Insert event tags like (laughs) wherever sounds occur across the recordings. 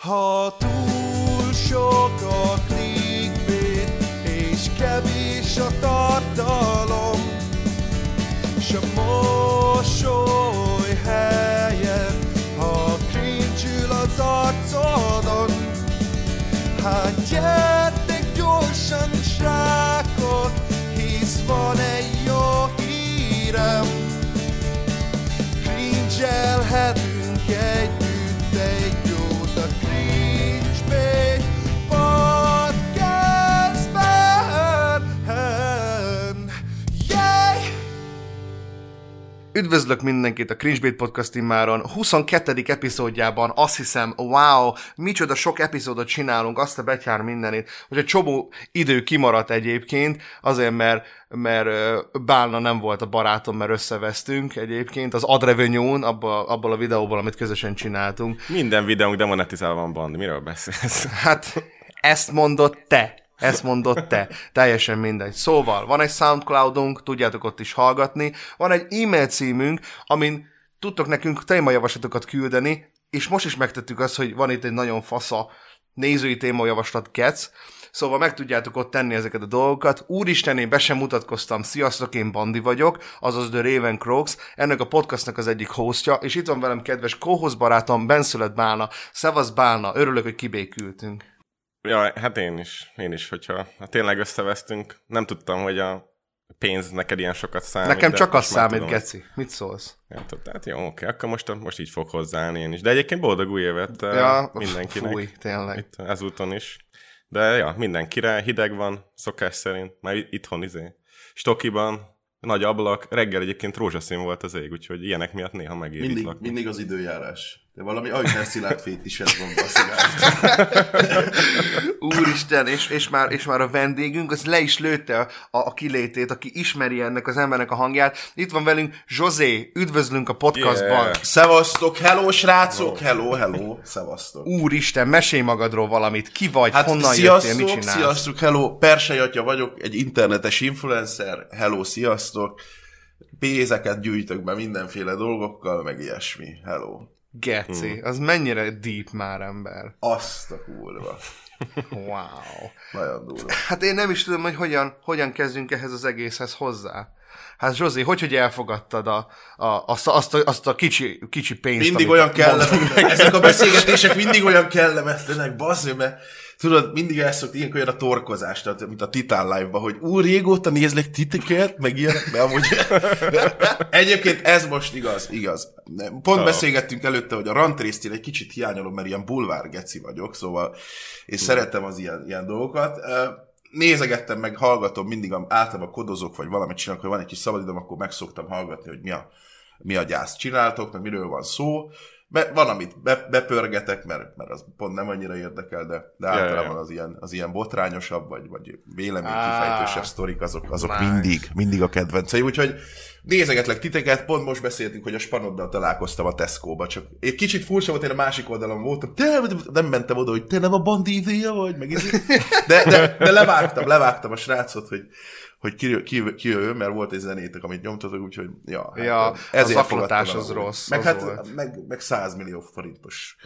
Ha túl sok a clickbait, és kevés a tartalom, s a mosoly helyett, ha cringe az arcodon, hát gyertek Üdvözlök mindenkit a Cringebait Podcast immáron 22. epizódjában, azt hiszem, wow, micsoda sok epizódot csinálunk, azt a betyár mindenit, hogy egy csomó idő kimaradt egyébként, azért mert, mert Bálna nem volt a barátom, mert összevesztünk egyébként, az Adrevenue-n, abból, abból a videóból, amit közösen csináltunk. Minden videónk demonetizálva van, Bandi. Miről beszélsz? Hát, ezt mondott te. Ezt mondott te. Teljesen mindegy. Szóval, van egy Soundcloudunk, tudjátok ott is hallgatni, van egy e-mail címünk, amin tudtok nekünk témajavaslatokat küldeni, és most is megtettük azt, hogy van itt egy nagyon fasza nézői témajavaslat Kec, Szóval meg tudjátok ott tenni ezeket a dolgokat. Úristen, én be sem mutatkoztam. Sziasztok, én Bandi vagyok, azaz The Raven Crocs, ennek a podcastnak az egyik hostja, és itt van velem kedves kóhoz barátom, Benszület Bálna. Szevasz Bálna, örülök, hogy kibékültünk. Ja, hát én is, én is, hogyha ha tényleg összevesztünk, nem tudtam, hogy a pénz neked ilyen sokat számít. Nekem csak az számít, tudom. Geci. Mit szólsz? Ja, tudod, tehát jó, oké, akkor most, most így fog hozzáállni én is. De egyébként boldog új évet Ja, ja, mindenkinek. fúj, tényleg. Itt ezúton is. De ja, mindenkire hideg van, szokás szerint. Már itthon izé. Stokiban, nagy ablak, reggel egyébként rózsaszín volt az ég, úgyhogy ilyenek miatt néha megér itt Mindig, lakni. mindig az időjárás. De valami Ajner Szilárd fétised van. Úristen, és, és, már, és már a vendégünk, az le is lőtte a, a kilétét, aki ismeri ennek az embernek a hangját. Itt van velünk Zsozé, üdvözlünk a podcastban. Yeah. Szevasztok, hello srácok, hello, hello, szevasztok. Úristen, mesélj magadról valamit. Ki vagy, Hát honnan sziasztok, jöttél, mit csinálsz? sziasztok, hello, Persei atya vagyok, egy internetes influencer, hello, sziasztok. Pénzeket gyűjtök be mindenféle dolgokkal, meg ilyesmi, hello. Geci, Hmm. az mennyire deep már ember. Azt a kurva. Wow. Nagyon durva. Hát én nem is tudom, hogy hogyan, hogyan kezdjünk ehhez az egészhez hozzá. Hát Zsozé, hogy, hogy elfogadtad a, a, azt, a, azt, a, azt a kicsi, kicsi pénzt, Mindig amit olyan kellemetlenek, ezek a beszélgetések mindig olyan kellemetlenek, bassz, mert tudod, mindig elszokt ilyenkor olyan a torkozás, tehát, mint a Titán Live-ban, hogy úr, régóta nézlek titeket, meg ilyenek, de amúgy... Egyébként ez most igaz, igaz. Pont beszélgettünk előtte, hogy a rantrésztél egy kicsit hiányolom, mert ilyen bulvár geci vagyok, szóval és szeretem az ilyen, ilyen dolgokat. Nézegettem meg, hallgatom, mindig általában kodozok, vagy valamit csinálok, hogy van egy kis szabadidőm, akkor meg szoktam hallgatni, hogy mi a, mi a gyászt csináltok, meg miről van szó. Be, van, amit be, bepörgetek, mert, mert az pont nem annyira érdekel, de, de ja, általában ja. az ilyen, az ilyen botrányosabb, vagy, vagy vélemény Á, kifejtősebb sztorik, azok, azok nice. mindig, mindig a kedvencei. Úgyhogy nézegetlek titeket, pont most beszéltünk, hogy a spanoddal találkoztam a Tesco-ba, csak egy kicsit furcsa volt, én a másik oldalon voltam, de nem mentem oda, hogy te nem a bandi izéje vagy, meg izé. de, de, de, levágtam, levágtam a srácot, hogy, hogy ki, ki, ki mert volt egy zenétek, amit nyomtatok, úgyhogy ja, hát Ja, ezért az fogadtam az rossz, Meg az hát volt. meg, meg 100 millió forintos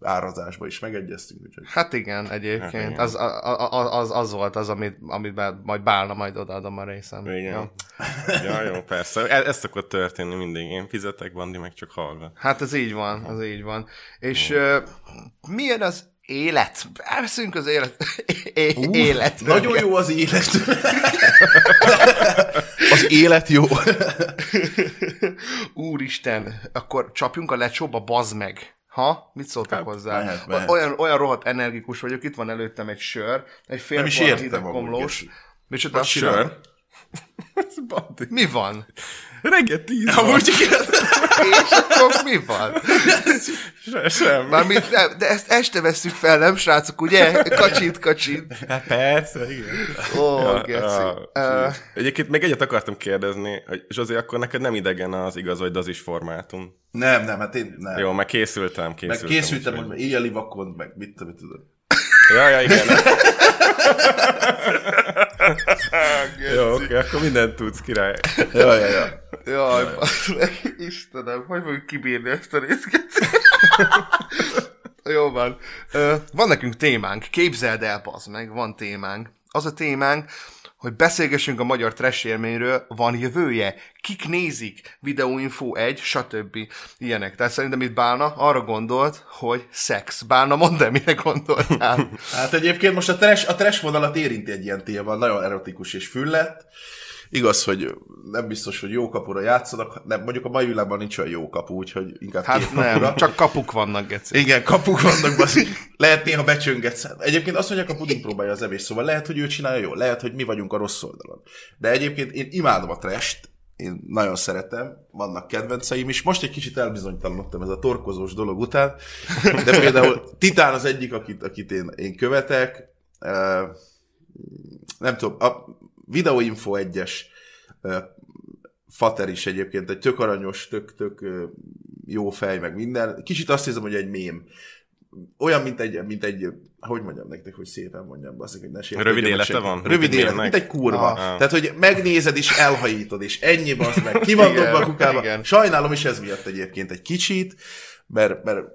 árazásba is megegyeztünk, úgyhogy Hát igen, egyébként. Hát igen. Az, a- a- az, az volt az, amit, amit majd bálna, majd odaadom a részem. Igen. Ja. Ja, jó, persze. Ez, ez szokott történni mindig. Én fizetek, Bandi meg csak hallgat. Hát ez így van, az így van. És uh, milyen az élet? Elveszünk az élet. É- élet. Nagyon jó az élet. az élet jó. Úristen, akkor csapjunk a lecsóba, bazd meg. Ha? Mit szóltak Hát, hozzá? mehet, mehet. Olyan, olyan rohadt energikus vagyok, itt van előttem egy sör, egy fél Nem is értem komlós. Azt csinálod? Sör? (laughs) Mi van? Reggel tíz van. Amúgy igen. És akkor mi van? Se, sem. Mármint, nem, de ezt este veszük fel, nem srácok, ugye? Kacsint, kacsint. Hát persze, igen. Ó, Ja, geci. ja, Ö, Egyébként még egyet akartam kérdezni, hogy Zsozé, akkor neked nem idegen az igaz vagy dazis formátum. Nem, nem, hát én nem. Jó, meg készültem, meg készültem. készültem, úgyhogy- hogy éjjeli vakon, meg mit tudom, mit tudom. Ja, ja, igen. (laughs) Jó, oké, akkor mindent tudsz, király. Ja, ja, ja. Jaj, basz (laughs) meg, Istenem, hogy fogjuk kibírni ezt a részt? Jó van. Ö, van nekünk témánk. Képzeld el, bazd meg, van témánk. Az a témánk, hogy beszélgessünk a magyar trash élményről, van jövője, kik nézik, videóinfo egy, stb. Ilyenek. Tehát szerintem itt Bálna arra gondolt, hogy szex. Bálna, mondd el, mire gondoltál. (laughs) Hát egyébként most a trash, a trash vonalat érinti egy ilyen téma, nagyon erotikus és füllet. Igaz, hogy nem biztos, hogy jó kapura játszanak, nem, mondjuk a mai világban nincs olyan jó kapu, úgyhogy inkább Hát kapura. nem, csak kapuk vannak, geci. Igen, kapuk vannak, baszik. Lehet néha becsöngetsz. Egyébként azt mondják, a puding próbálja az evés, szóval lehet, hogy ő csinálja jól, lehet, hogy mi vagyunk a rossz oldalon. De egyébként én imádom a trest, én nagyon szeretem, vannak kedvenceim is. Most egy kicsit elbizonytalanodtam ez a torkozós dolog után, de például Titán az egyik, akit, akit én, én követek. Nem tudom, a Videoinfo 1-es uh, Fater is egyébként egy tök aranyos, tök, tök jó fej, meg minden. Kicsit azt hiszem, hogy egy mém. Olyan, mint egy, mint egy hogy mondjam nektek, hogy szépen mondjam, baszik, hogy ne sértődjön Rövid élete senki. van? Rövid élet, mint egy kurva. Ah. Tehát, hogy megnézed és elhajítod, és ennyi basz meg. Ki van dobva a kukába. igen. Sajnálom is ez miatt egyébként egy kicsit, mert, mert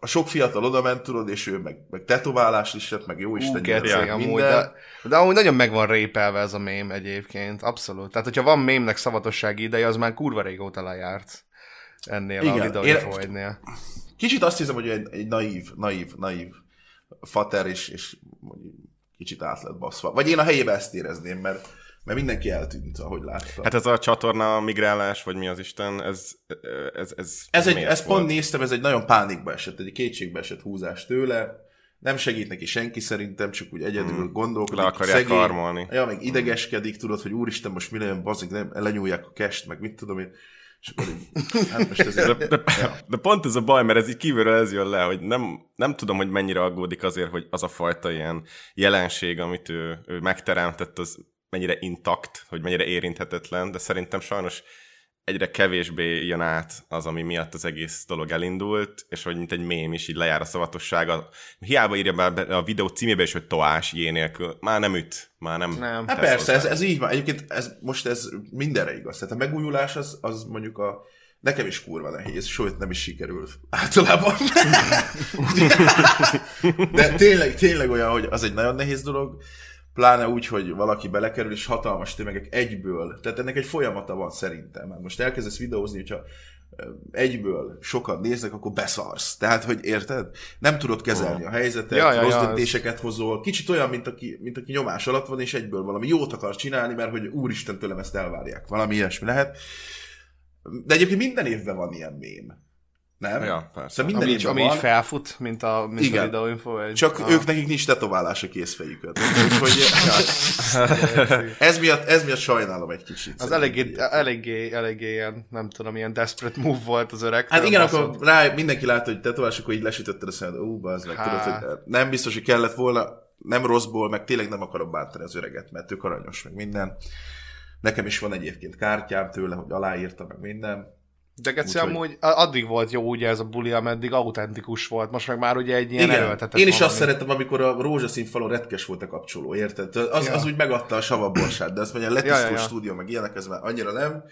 a sok fiatal oda ment, tudod, és ő meg, meg tetoválás is lett, meg jó Isten geci, amúgy, minden. de, de amúgy nagyon meg van répelve ez a mém egyébként, abszolút. Tehát, hogyha van mémnek szavatossági ideje, az már kurva régóta lejárt ennél Igen, a én- videóinfoidnél. Kicsit azt hiszem, hogy egy, egy naív, naív, naív fater, és, és kicsit át lett baszva. Vagy én a helyébe ezt érezném, mert, mert mindenki eltűnt, ahogy láttam. Hát ez a csatorna migrálás, vagy mi az Isten, ez, ez, ez, Ez egy, volt? pont néztem, ez egy nagyon pánikba esett, egy kétségbe esett húzás tőle. Nem segít neki senki szerintem, csak úgy egyedül hmm. gondolkodik. Le akarják karmolni. Ja, meg idegeskedik, tudod, hogy úristen, most mi legyen, bazik, nem, lenyúlják a kest, meg mit tudom én. És akkor így, (laughs) hát most ez De, de, de pont ez a baj, mert ez így kívülről ez jön le, hogy nem, nem tudom, hogy mennyire aggódik azért, hogy az a fajta ilyen jelenség, amit ő, ő megteremtett, az mennyire intakt, hogy mennyire érinthetetlen, de szerintem sajnos egyre kevésbé jön át az, ami miatt az egész dolog elindult, és hogy mint egy mém is így lejár a szavatossága. Hiába írja be a videó címébe is, hogy toás, jé nélkül. Már nem üt, már nem. Nem. Hát persze, ez, ez így van. Egyébként ez, most ez mindenre igaz. Tehát a megújulás az, az mondjuk a Nekem is kurva nehéz, sőt nem is sikerül általában. (laughs) De tényleg, tényleg olyan, hogy az egy nagyon nehéz dolog, pláne úgy, hogy valaki belekerül, és hatalmas tömegek egyből. Tehát ennek egy folyamata van szerintem. Hát most elkezdesz videózni, hogyha egyből sokan néznek, akkor beszarsz. Tehát, hogy érted? Nem tudod kezelni a helyzetet, Ja, ja, rossz ja, ez- döntéseket hozol. Kicsit olyan, mint aki, mint aki nyomás alatt van, és egyből valami jót akar csinálni, mert hogy úristen tőlem ezt elvárják. Valami ilyesmi lehet. De egyébként minden évben van ilyen mém. Nem? Ja, persze. Szóval minden Ami, így, ami így van. felfut, mint a, mint Igen. a videóinfo. Egy... Csak Ah. ők nekik nincs tetoválás a kézfejükön. Úgyhogy (laughs) ez miatt, ez miatt sajnálom egy kicsit. Az eléggé, eléggé, eléggé ilyen, nem tudom, ilyen desperate move volt az öreg. Hát igen, akkor rá mindenki látta, hogy tetoválás, akkor így lesütötted a szemed, ú, bazd meg, tudod, hogy nem biztos, hogy kellett volna, nem rosszból, meg tényleg nem akarom bántani az öreget, mert tök aranyos, meg minden. Nekem is van egyébként kártyám tőle, hogy aláírta, meg minden. De Geci, Úgyhogy- amúgy addig volt jó ugye ez a buli, ameddig autentikus volt, most meg már ugye egy ilyen Igen, erőltetett én is valami. azt szeretem, amikor a rózsaszín falon retkes volt a kapcsoló, érted? Az, Ja. az úgy megadta a savaborsát, de ezt mondja, letisztult Ja, ja, ja. stúdió, meg ilyenek, ez már annyira nem.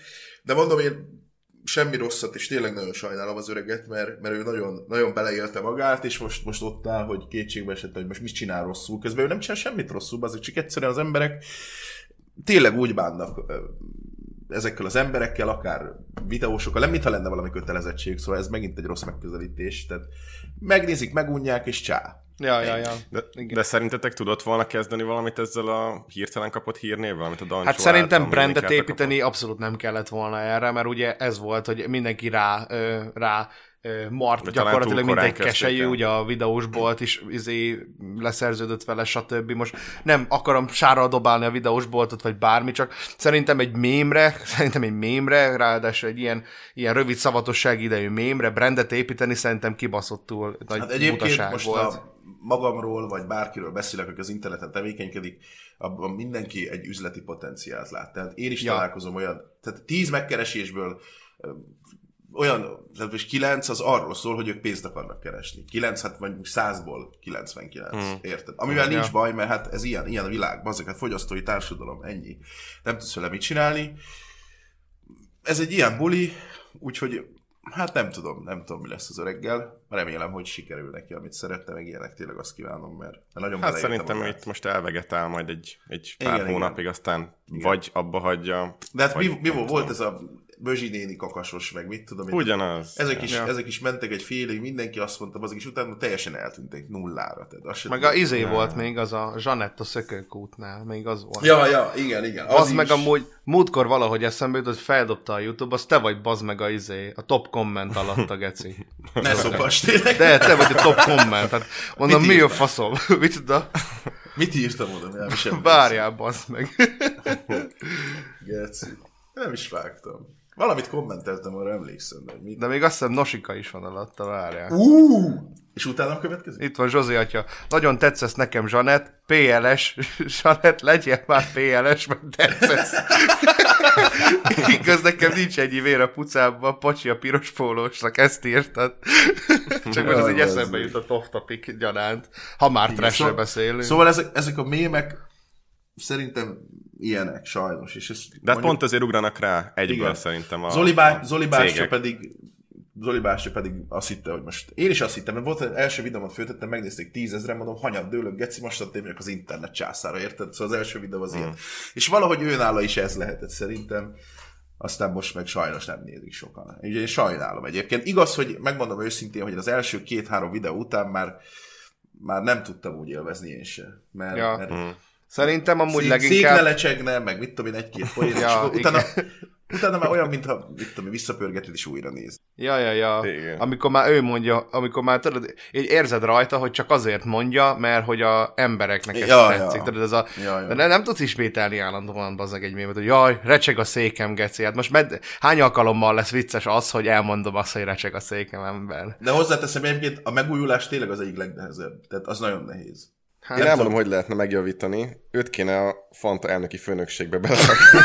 De mondom, én semmi rosszat, és tényleg nagyon sajnálom az öreget, mert, mert ő nagyon, nagyon beleélte magát, és most, most ott áll, hogy kétségbe esett, hogy most mit csinál rosszul. Közben ő nem csinál semmit rosszul, azért csak egyszerűen az emberek tényleg úgy bánnak ezekkel az emberekkel, akár videósokkal, nem mintha lenne valami kötelezettség, szóval ez megint egy rossz megközelítés. Tehát megnézik, megunják, és csá. Ja, ja, ja. De, Igen. de szerintetek tudott volna kezdeni valamit ezzel a hirtelen kapott hírnévvel, amit a Dancsó Hát szerintem által brandet építeni abszolút nem kellett volna erre, mert ugye ez volt, hogy mindenki rá, ö, rá mart talán gyakorlatilag, túl mint korán egy keselyű, ugye a videós bolt is izé, leszerződött vele, stb. Most nem akarom sára dobálni a videós boltot, vagy bármi, csak szerintem egy mémre, (laughs) szerintem egy mémre, ráadásul egy ilyen, ilyen rövid szavatosság idejű mémre, brandet építeni szerintem kibaszottul nagy Hát egyébként butaság most volt. a magamról, vagy bárkiről beszélek, aki az interneten tevékenykedik, abban mindenki egy üzleti potenciált lát. Tehát én is Ja. találkozom olyan, tehát tíz megkeresésből olyan, tehát most kilenc az arról szól, hogy ők pénzt akarnak keresni. Kilenc, hát mondjuk százból 99, hmm. érted? Amivel nincs baj, mert hát ez ilyen, ilyen a világ, bazzak, hát fogyasztói társadalom, ennyi. Nem tudsz vele mit csinálni. Ez egy ilyen buli, úgyhogy Hát nem tudom, nem tudom, mi lesz az öreggel. Remélem, hogy sikerül neki, amit szerette, meg ilyenek tényleg azt kívánom, mert nagyon Hát szerintem magát. itt most elvegetál majd egy, egy pár Igen, hónapig, aztán vagy abba hagyja. De hát mi, mi volt, tudom. volt ez a Bözsi néni kakasos, meg mit tudom én. Ugyanaz. Ezek is, Ja. ezek is mentek egy félig, mindenki azt mondta, azok is utána teljesen eltűntek nullára. Tehát azt Meg a izé volt még, az a Zsanetta szökőkútnál, még az volt. Ja, ja, igen, igen. Az, is. meg amúgy múltkor valahogy eszembe jutott, hogy feldobta a Youtube, az te vagy bazd meg a izé, a top komment alatt a geci. (laughs) Ne szopass tényleg. De te vagy a top komment, tehát mondom, Mit mi a faszom? (laughs) Micsoda? Mit írtam oda? Nem. Várjál, bazd meg. Geci. Nem is vágtam. Valamit kommenteltem, arra emlékszem, de hogy mit. De még azt hiszem Nosika is van alatta, várjál. Uh! És utána következik? Itt van Zsozi atya. Nagyon tetszesz nekem, Zsanett. PLS. (laughs) Zsanett, legyél már PLS, mert tetszesz. (laughs) Igaz, nekem nincs ennyi vér a pucámban, pacsi a piros pólósnak, ezt írtad. (laughs) Csak most az így eszembe bazzeg. jut a off topic gyanánt. Ha már trashről Szó- beszélünk. Szóval ezek, ezek a mémek szerintem ilyenek, sajnos. És ez De hát mondjuk- pont azért ugranak rá egyből Igen. szerintem a, Zoli, bá, a Zoli cégek. pedig Zoli bástya pedig azt hitte, hogy most... Én is azt hittem, mert volt egy első videómat föltettem, megnézték tízezren, mondom, hanyat dőlök, geci, most én vagyok az internet császára, érted? Szóval az első videó az Mm. ilyen. És valahogy őnála is ez lehetett szerintem. Aztán most meg sajnos nem nézik sokan. Ugye én sajnálom egyébként. Igaz, hogy megmondom őszintén, hogy az első két-három videó után már már nem tudtam úgy élvezni én se. Mert, Ja. mert Mm. Szerintem amúgy szék, szék ne leginkább... lecsegne, meg mit tudom én, egy-két poén, Ja, és utána, (laughs) utána már olyan, mintha mit tudom én, visszapörgeted és újra néz. Ja, ja, ja. Igen. Amikor már ő mondja, amikor már tudod, így érzed rajta, hogy csak azért mondja, mert hogy a embereknek ez Ja, tetszik. ja. Tudod, ez a, Ja, ja. de nem, nem tudsz ismételni állandóan bazeg egy mémet, hogy jaj, recseg a székem, geci. Hát most med, hány alkalommal lesz vicces az, hogy elmondom azt, hogy recseg a székem ember. De hozzáteszem egyébként, a megújulás tényleg az egyik legnehezebb. Tehát az nagyon nehéz. Hát, Én elmondom, hogy lehetne megjavítani. Őt kéne a Fanta elnöki főnökségbe belerakni.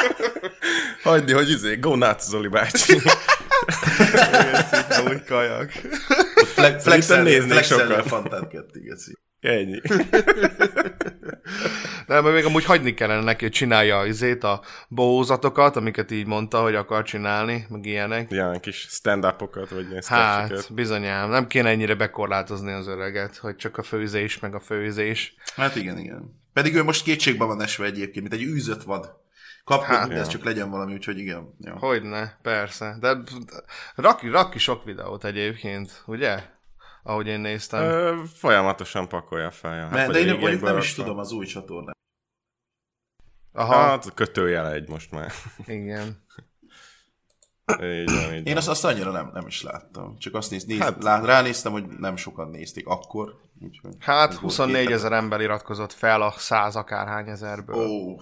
(laughs) Hagyni, hogy izé, go nuts, Zoli bácsi. úgy kajak. Fle- flexelni, flexelni a fantát kettig, geci. Ennyi. (laughs) Nem, mert még amúgy hagyni kellene neki, hogy csinálja izét, a bózatokat, amiket így mondta, hogy akar csinálni, meg ilyenek. Ilyen kis stand-upokat, vagy ilyen Hát, bizonyám, nem kéne ennyire bekorlátozni az öreget, hogy csak a főzés, meg a főzés. Hát igen, igen. Pedig ő most kétségbe van esve egyébként, mint egy űzött vad. Kapkodni, Hát, ez csak legyen valami, úgyhogy igen. Ja. Hogyne, persze. De rak, rak ki sok videót egyébként, ugye? Ahogy én néztem. Ö, folyamatosan pakolja fel. Ja. Vagy de a én mondjuk nem is tudom az új csatornát. Aha, Hát, kötőjele egy most már. igen. Így van, így Én azt, azt annyira nem, nem is láttam. Csak azt néz, néz, Hát- hát, lá, ránéztem, hogy nem sokan nézték akkor. Úgyhogy Hát ez volt 24 két ezer ember iratkozott fel a 100 akárhány ezerből. Ó,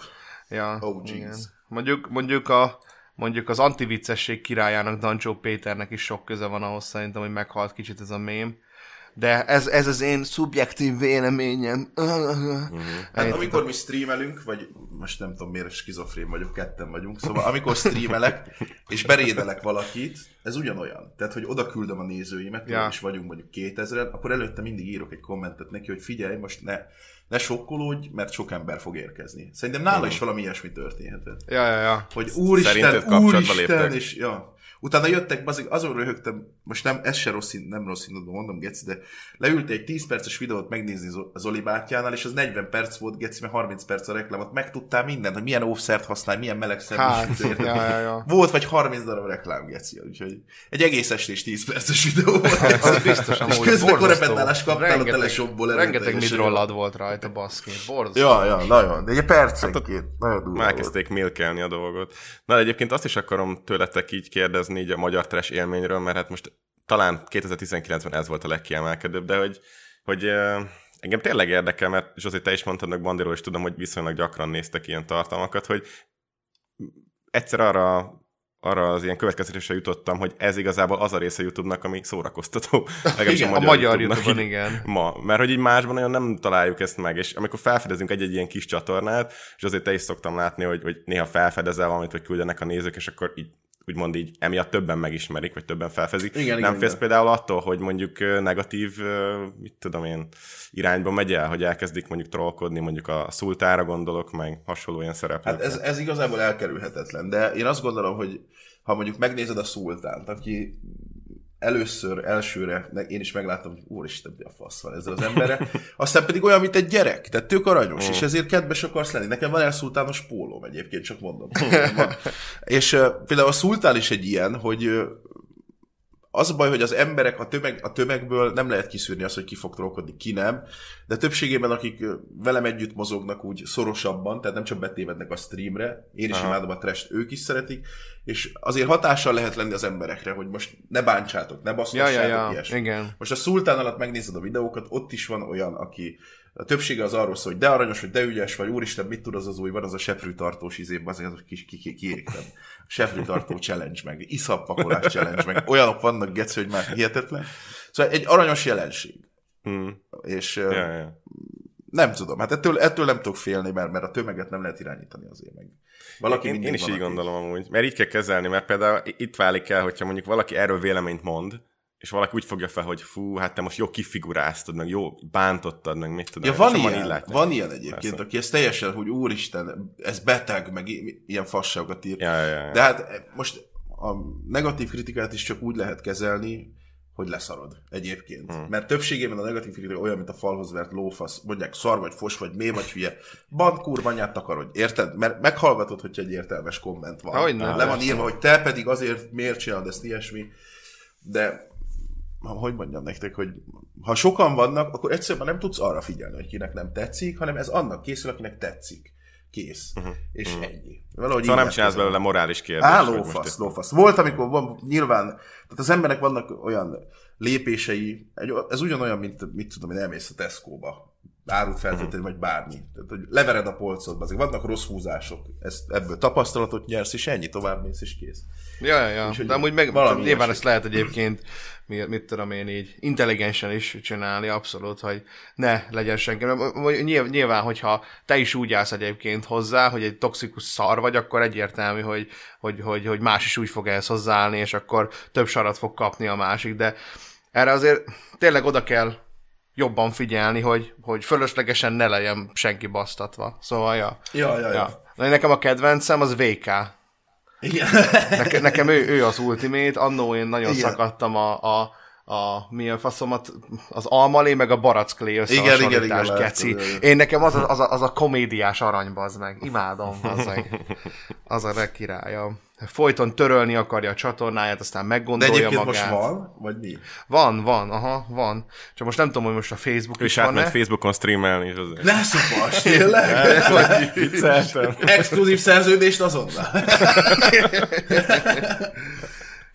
Ja, Oh, igen. Mondjuk, mondjuk, a, mondjuk az antiviccesség királyának Dancsó Péternek is sok köze van ahhoz szerintem, hogy meghalt kicsit ez a mém. De ez, ez az én szubjektív véleményem. (laughs) Hát Ennyi amikor mi streamelünk, vagy most nem tudom miért skizofrén vagyok, ketten vagyunk, szóval amikor streamelek, és berédelek valakit, ez ugyanolyan. Tehát, hogy oda küldöm a nézőimet, Ja. és vagyunk mondjuk 2000 akkor előtte mindig írok egy kommentet neki, hogy figyelj, most ne, ne sokkolódj, mert sok ember fog érkezni. Szerintem nála is valami ilyesmi történhetett. Ja, ja, ja. Hogy Szerinted úristen, kapcsolatba úristen, és ja. Utána jöttek, bazig, azon röhögtem, most nem, ez se rossz, nem rossz indulatban mondom, Geci, de leült egy 10 perces videót megnézni Zo- Zoli bátyjánál, és az 40 perc volt, Geci, mert 30 perc a reklámot, megtudtál mindent, hogy milyen óvszert használ, milyen melegszer. Hát, ja, ja, ja. Volt vagy 30 darab reklám, Geci, úgyhogy egy egész estés 10 perces videó volt. Az biztos és közben korepetálás kaptál a Rengeteg- teleshopból. Rengeteg erőteljesen. midrollad volt rajta, baszki. Borzasztó. Ja, ja, nagyon. De egy percenként. Nagyon durva elkezdték milkelni a dolgot. Na de egyébként azt is akarom tőletek így kérdezni így a magyar trash élményről, mert hát most talán 2019-ben ez volt a legkiemelkedőbb, de hogy, hogy engem tényleg érdekel, mert Zsozi, te is mondtad meg Bandiról, és tudom, hogy viszonylag gyakran néztek ilyen tartalmakat, hogy egyszer arra arra az ilyen következtetésre jutottam, hogy ez igazából az a része YouTube-nak, ami szórakoztató. (laughs) Legalábbis Igen, a magyar YouTube-nak YouTube-on, így igen. Ma, mert hogy így másban nagyon nem találjuk ezt meg, és amikor felfedezünk egy-egy ilyen kis csatornát, és azért te is szoktam látni, hogy, hogy néha felfedezel valamit, vagy küldenek a nézők, és akkor így úgymond így emiatt többen megismerik, vagy többen felfedezik. Igen, nem igen, félsz igen. például attól, hogy mondjuk negatív, mit tudom én, irányba megy el, hogy elkezdik mondjuk trollkodni, mondjuk a szultára gondolok, meg hasonló ilyen szereplők. Hát ez, ez igazából elkerülhetetlen, de én azt gondolom, hogy ha mondjuk megnézed a szultánt, aki először, elsőre, én is megláttam, hogy úristen, mi a fasz van ezzel az emberre, aztán pedig olyan, mint egy gyerek, tehát tök aranyos, mm. és ezért kedves akarsz lenni. Nekem van elszultános pólóm egyébként, csak mondom. (laughs) és uh, például a szultán is egy ilyen, hogy uh, az a baj, hogy az emberek a, tömeg, a tömegből nem lehet kiszűrni azt, hogy ki fog trollkodni, ki nem, de többségében, akik velem együtt mozognak úgy szorosabban, tehát nem csak betévednek a streamre, én is Aha. imádom a trash ők is szeretik, és azért hatással lehet lenni az emberekre, hogy most ne bántsátok, ne basztassátok, ja, ja, ja. Igen. Most a szultán alatt megnézed a videókat, ott is van olyan, aki a többsége az arról szól, hogy de aranyos, vagy de ügyes, vagy úristen, mit tud az az új, van az a seprűtartós izében, azért az kis ki, ki, Seprűtartó challenge meg, iszappakolás challenge meg, olyanok vannak, gec, hogy már hihetetlen. Szóval egy aranyos jelenség. Mm. És ja, ja. nem tudom, hát ettől, ettől nem tudok félni, mert, mert a tömeget nem lehet irányítani azért meg. Valaki én, én is így gondolom amúgy, mert így kell kezelni, mert például itt válik el, hogyha mondjuk valaki erről véleményt mond, és valaki úgy fogja fel, hogy fú, hát te most jó kifiguráztad, meg jó bántottad, meg mit tudom. Ja, van ilyen, van ilyen egyébként, Persze. aki ez teljesen, hogy úristen, ez beteg, meg ilyen fasságokat ír. Ja, ja, ja. De hát eh, most a negatív kritikát is csak úgy lehet kezelni, hogy leszarod egyébként. Hmm. Mert többségében a negatív kritika olyan, mint a falhoz vert lófasz, mondják szar vagy fos vagy mély vagy hülye. Band kurvanyát takarodj, érted? Mert meghallgatod, hogyha egy értelmes komment van. Hogy Le van írva, hogy te pedig azért miért csinálod ezt ilyesmi. De hogy mondjam nektek, hogy ha sokan vannak, akkor egyszerűen nem tudsz arra figyelni, hogy kinek nem tetszik, hanem ez annak készül, akinek tetszik. Kész. Uh-huh. És uh-huh. ennyi. Valahogy szóval nem csinálsz belőle morális kérdést. Á, lófasz, lófasz. Volt, amikor van, nyilván, tehát az embernek vannak olyan lépései, ez ugyanolyan, mint mit tudom én, elmész a Tesco-ba árut uh-huh. vagy bármi. Tehát, hogy levered a polcodba, azért vannak rossz húzások, ezt, ebből tapasztalatot nyersz, és ennyi tovább mész, és kész. Ja, ja, ja. És, de amúgy meg, valami nyilván ezt lehet egyébként, mit, mit tudom én így, intelligensen is csinálni, abszolút, hogy ne legyen senki. Nyilván, hogyha te is úgy állsz egyébként hozzá, hogy egy toxikus szar vagy, akkor egyértelmű, hogy, hogy, hogy, hogy más is úgy fog ehhez hozzáállni, és akkor több sarat fog kapni a másik, de erre azért tényleg oda kell jobban figyelni, hogy, hogy fölöslegesen ne legyen senki basztatva. Szóval, ja. Ja, ja, ja. ja. Nekem a kedvencem az VK. Igen. Neke, nekem ő, ő az Ultimate, annó én nagyon Igen. szakadtam a, a, a mi a faszomat, az almalé, meg a baracklé összehasonlítás, igen, igen, igen, geci. Lehet, én nekem az a, az, a, az a komédiás arany, bazd meg. Imádom, az meg. (laughs) Az a legkirálya folyton törölni akarja a csatornáját, aztán meggondolja De egyébként magát. most van, vagy mi? Van, van, aha, van. Csak most nem tudom, hogy most a Facebook is van Facebookon streamelni. És azért. Ne szopas, tényleg? Vicceltem. (laughs) Exkluzív szerződést azonnal. (laughs)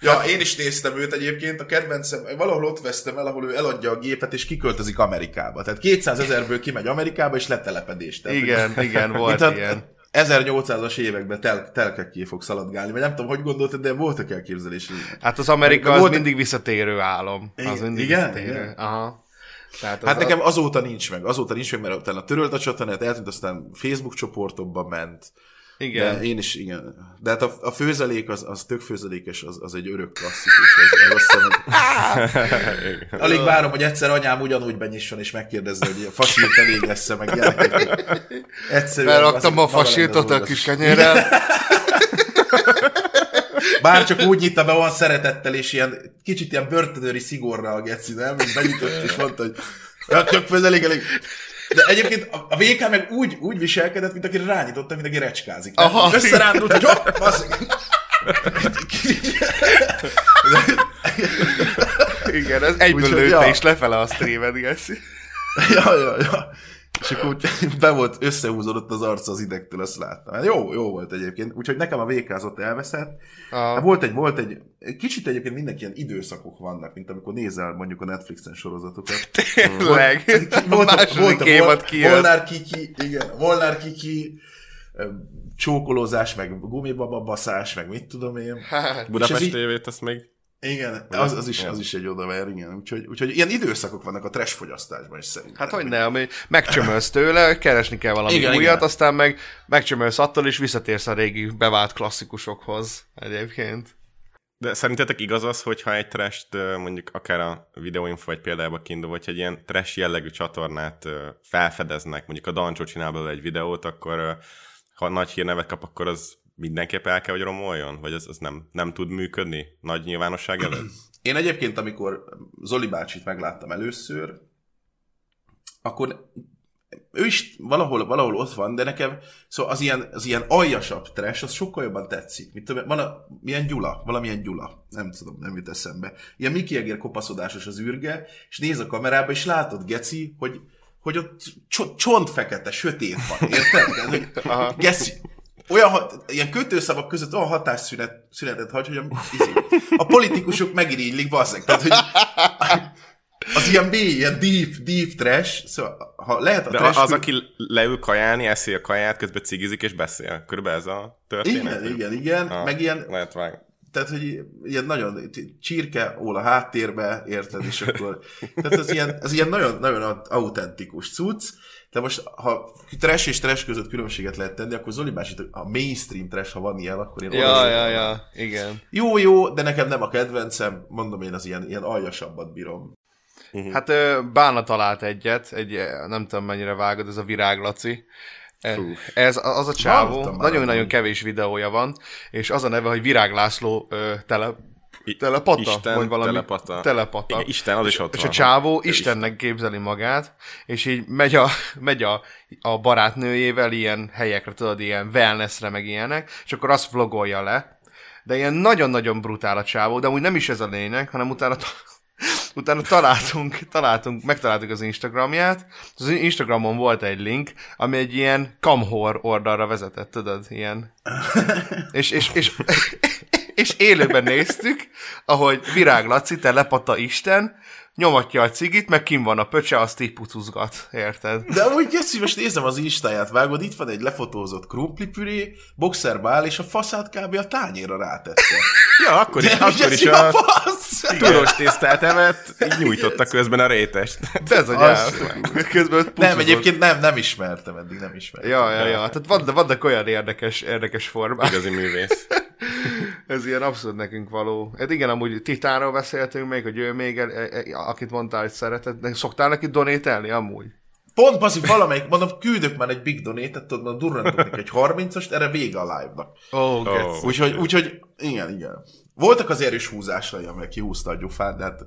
Ja, én is néztem őt egyébként, a kedvencem, valahol ott vesztem el, ahol ő eladja a gépet, és kiköltözik Amerikába. Tehát 200 ezerből kimegy Amerikába, és letelepedés. Tehát, igen, igen, (laughs) volt ilyen. 1800-as években tel- telkekké fog szaladgálni, vagy nem tudom, hogy gondoltad, de voltak elképzelések. Hát az Amerika az volt... mindig visszatérő álom. Az mindig igen? visszatérő. Igen? Aha. Tehát hát nekem azóta nincs meg, azóta nincs meg, mert utána törölt a csatornát, eltűnt, aztán Facebook csoportokba ment, igen. De én is, igen. De hát a, a főzelék, az, az tök főzelékes, az, az egy örök klasszikus. Ez, az (laughs) Alig várom, hogy egyszer anyám ugyanúgy benyisson és megkérdezze, hogy a fasilt elég lesz-e, meg gyerekek. Egyszerűen. Beraktam a fasiltot a kis kenyérrel. (laughs) Bár csak úgy nyitta be olyan szeretettel, és ilyen kicsit ilyen börtönőri szigorral a geci, nem? Benyitott, és mondta, hogy ja, tök főzelék elég. De egyébként a, a VK meg úgy, úgy viselkedett, mint aki rányította, mint aki recskázik. Aha. Összerándult, hogy hopp, Igen, ez egyből lőtte ja. és lefele a streamet, Geszi. Ja, ja, ja. És akkor (laughs) be volt, összehúzódott az arca az idegtől, azt láttam. Hát jó, jó volt egyébként. Úgyhogy nekem a VK ott elveszett. A... Volt egy, volt egy, kicsit egyébként mindenki ilyen időszakok vannak, mint amikor nézel mondjuk a Netflixen sorozatokat. (laughs) Tényleg? Volt, volt, (laughs) a volt, a volt, Volnár Kiki, igen, Volnár Kiki, csókolózás, meg gumibaba baszás, meg mit tudom én. Hát, Budapest tévét, azt még igen, az, az, is, az is egy odaver, igen. Úgyhogy, úgyhogy ilyen időszakok vannak a trash fogyasztásban is szerintem. Hát hogy nem, megcsömölsz tőle, keresni kell valami igen, újat, igen. aztán meg megcsömölsz attól, és visszatérsz a régi bevált klasszikusokhoz egyébként. De szerintetek igaz az, hogyha egy trash mondjuk akár a videóinfo vagy például kiindul, vagy egy ilyen trash jellegű csatornát felfedeznek, mondjuk a Dancsó csinál belőle egy videót, akkor ha nagy hírnevet kap, akkor az mindenképp el kell, hogy romoljon? Vagy az, az nem, nem tud működni nagy nyilvánosság előtt? (clears throat) Én egyébként, amikor Zoli bácsit megláttam először, akkor ő is valahol, valahol ott van, de nekem szóval az ilyen, az ilyen aljasabb trash, az sokkal jobban tetszik. Mit tudom, van a, milyen Gyula, valamilyen Gyula, nem tudom, nem jut eszembe. Ilyen Miki Egér kopaszodásos az űrge, és néz a kamerába, és látod, Geci, hogy, hogy ott cso- csont fekete, sötét van, érted? Hogy, (laughs) Geci, olyan, ha- ilyen kötőszavak között olyan hatásszünet szünetet hagy, hogy a, izé, a politikusok megirigylik, bazzeg. Tehát, hogy az ilyen mély, ilyen deep, deep trash, szóval ha lehet a De trash... az, aki leül kajálni, eszi a kaját, közben cigizik és beszél. Körülbelül ez a történet? Igen, igen, igen, Ah, meg ilyen, Lehet vág. tehát, hogy ilyen nagyon csirke ól a háttérbe, érted, és akkor, tehát ez ilyen, ez ilyen nagyon, nagyon autentikus cucc, de most, ha trash és trash között különbséget lehet tenni, akkor Zoli bácsi, a mainstream trash, ha van ilyen, akkor én Ja, ja, ja, igen. Jó, jó, de nekem nem a kedvencem, mondom én az ilyen, ilyen aljasabbat bírom. Hát ö, Bána talált egyet, egy, nem tudom mennyire vágod, ez a viráglaci. Ez az a csávó, nagyon-nagyon kevés videója van, és az a neve, hogy Virág László ö, tele, telepata, Isten, vagy valami. telepata. telepata. Igen, Isten, az is ott és van. a csávó. Istennek képzeli magát, és így megy a, (laughs) megy a, a barátnőjével ilyen helyekre, tudod, ilyen wellnessre, meg ilyenek, és akkor azt vlogolja le. De ilyen nagyon-nagyon brutál a csávó, de amúgy nem is ez a lényeg, hanem utána, (laughs) utána találtunk, találtunk, megtaláltuk az Instagramját. Az Instagramon volt egy link, ami egy ilyen kamhor oldalra vezetett, tudod, ilyen. (laughs) És, és, és, és élőben néztük, ahogy Virág Laci, te lepata Isten, nyomatja a cigit, meg kim van a pöcse, azt így pucuzgat, érted? De amúgy Geci, most nézem az instáját, vágod, itt van egy lefotózott krumplipüré, boxerbe áll, és a faszát kb. a tányéra rátette. Ja, akkor is, De akkor Geci, is a fasz! turos tésztát evett, így nyújtotta közben a rétest. De ez a nyelv. Közben Nem, egyébként nem, nem ismertem eddig, nem ismertem. Ja, ja, ja. Tehát van, de vannak olyan érdekes, érdekes formák. Igazi művész. Ez ilyen abszolút nekünk való. Hát igen, amúgy Titánról beszéltünk még, hogy ő még, e- e- akit mondtál, hogy szereted. Szoktál neki donételni amúgy? Pont baszi, valamelyik, mondom, küldök már egy big donate-et, tudod, egy 30-ast, erre vége a live-nak. Ó, oh, Oh. Úgyhogy, úgyhogy, igen, igen. Voltak az erős húzásai, amelyek kihúzta a gyufát, de hát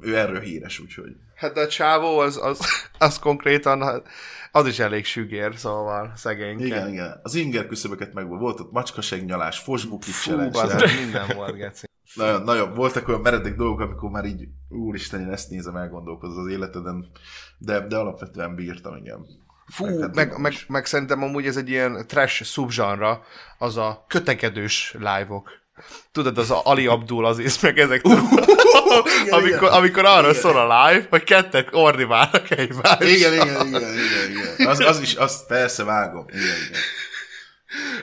ő erről híres, úgyhogy. Hát de a csávó az, az, az konkrétan, hát az is elég sügér, szóval szegényke. Igen, igen. Az inger küszöböket meg volt, ott macskaségnyalás, fosbukit Fú, challenge. az minden volt, geci. Nagyon, nagyon, voltak olyan meredek dolgok, amikor már így, úristen, én ezt nézem, elgondolkozol az életeden, de, de alapvetően bírtam, igen. Fú, Meg- meg, meg- meg, meg, szerintem amúgy ez egy ilyen trash subgenre, az a kötekedős live-ok. Tudod, az Ali Abdul az meg ezek. amikor, amikor arra Igen. szól a live, hogy kettek ordiválnak egymást. Igen, igen, igen, igen, igen. Az, az is, azt persze vágom. Igen, igen.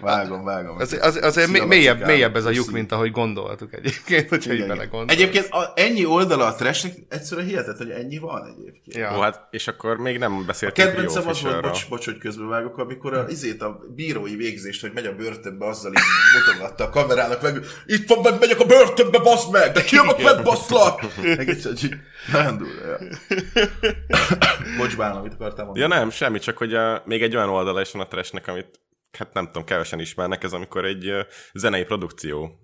Vágom, vágom. Az, az, azért Szia, mélyebb, mélyebb ez a lyuk, mint ahogy gondoltuk egyébként, hogyha így belegondolunk. Egyébként a, ennyi oldala a trashnek egyszerűen hihetetlen, hogy ennyi van egyébként. Ja. Ó, hát, és akkor még nem A beszéltünk Rio kedvencem az volt, bocs, bocs, hogy közbevágok, amikor a, izét a bírói végzést, hogy megy a börtönbe, azzal így mutogatta a kamerának, meg itt van, meg megyek a börtönbe, baszd meg, de kijövök, meg baszlak! Egész, hogy nagyon durva, ja. Bocs, Bálna, mit akartál mondani? Ja nem, semmi, csak hogy a, még egy olyan oldala is van a trashnek, amit hát nem tudom, kevesen ismernek, ez amikor egy zenei produkció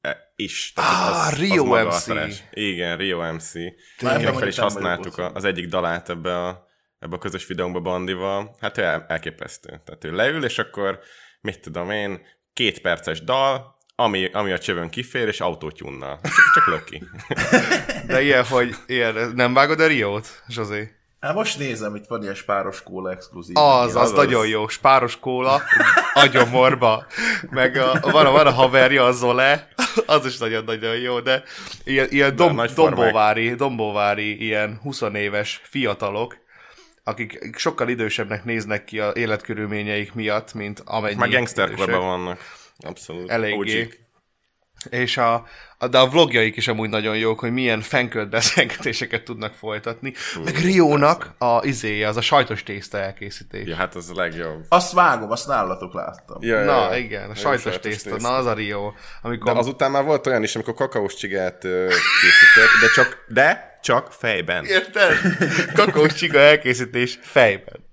e, is. Ah, Rio maga a MC. trash. Igen, Rio MC. Igen, fel is használtuk a, az egyik dalát ebbe a, ebbe a közös videónkba Bandival. Hát ő el, elképesztő. Tehát ő leül, és akkor mit tudom én, két perces dal, ami, ami a csövön kifér, és autótyunnal. Csak, csak löki. (laughs) De ilyen, hogy ilyen, nem vágod a Riót, Zsozé? Hát most nézem, itt van ilyen spáros kóla exkluzív. Az, az, az nagyon jó. Spáros kóla, agyomorba. Meg a, van, a, van a haverja, a Zole, az is nagyon-nagyon jó, de ilyen, ilyen dom, formák. dombóvári, dombóvári, ilyen 20 éves fiatalok, akik sokkal idősebbnek néznek ki a életkörülményeik miatt, mint amennyi Már gangsterkorban vannak. Abszolút. Eléggé. És a, a, de a vlogjaik is amúgy nagyon jók, hogy milyen fenkölt beszélgetéseket tudnak folytatni. Meg Riónak a izéje, az a sajtos tészta elkészítés. Ja, hát az a legjobb. Azt vágom, azt nálatok láttam. Ja, Na, ja. igen, a Jó sajtos tészta. Na, az a Rio. Amikor... De azután már volt olyan is, amikor kakaós csigát készített, de csak, de csak fejben. Érted? Kakaós csiga elkészítés fejben.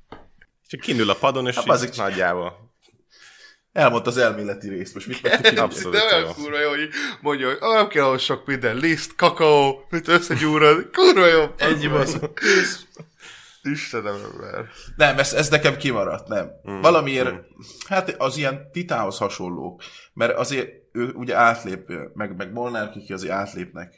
Csak kinül a padon, és Hát így nagyjából. Elmondta az elméleti részt, most mit ki? Abszolút De olyan kurva jó, hogy mondja, hogy "Ah, nem kell ahhoz sok minden, liszt, kakaó, mit összegyúrod, kurva jó. Ennyi basz. Istenem, ember. Nem, ez, ez nekem kimaradt, nem. Mm, Valamiért, mm. hát az ilyen titához hasonlók, mert azért ő ugye átlép, meg, meg Molnár kiki azért átlépnek,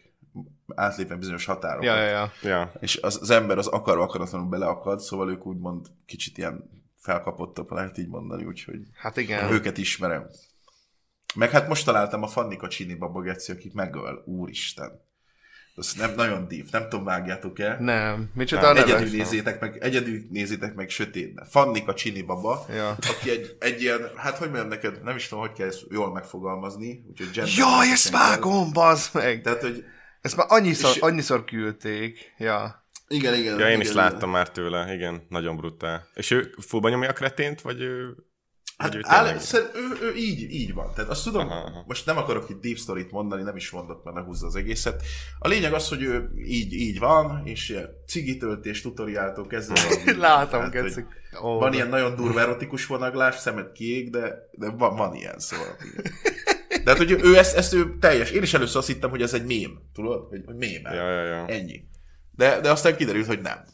átlépnek bizonyos határokat. Ja, ja, ja. Ja. És az, az ember az akarva akaratlanul beleakad, szóval ők úgymond kicsit ilyen felkapottak, lehet így mondani, úgyhogy Hát igen. őket ismerem. Meg hát most találtam a Fannika Csini babageci, akik megöl, úristen. Ez nem nagyon dív, nem tudom, vágjátok-e? Nem, micsoda neve? Egyedül nézzétek meg, egyedül nézzétek meg sötétben. Fannika Csini baba, Ja. aki egy, egy ilyen, hát hogy mondjam neked, nem is tudom, hogy kell ezt jól megfogalmazni. Úgyhogy Jaj, ezt vágom, bazd meg! Tehát, hogy Ezt már annyiszor, És- annyiszor küldték. Ja. Igen, igen. Ja, én igen, is igen. láttam már tőle, igen, nagyon brutál. És ő fullba nyomja a kretént, vagy ő... Hát vagy ő áll, ő, ő, így, így van. Tehát azt tudom, Aha, aha. most nem akarok itt deep story-t mondani, nem is mondok, mert lehúzza az egészet. A lényeg az, hogy ő így, így van, és ilyen cigitöltés tutoriáltól kezdve (laughs) Látom, hát, hogy Ó, Van de- ilyen nagyon durva erotikus vonaglás, szemed kiég, de, de van, van ilyen, szóval. De hát, hogy ő ezt, ezt ő teljes. Én is először azt hittem, hogy ez egy mém, tudod? Hogy, hogy mém. Ja, ja, ja. Ennyi. De, de aztán kiderült, hogy nem.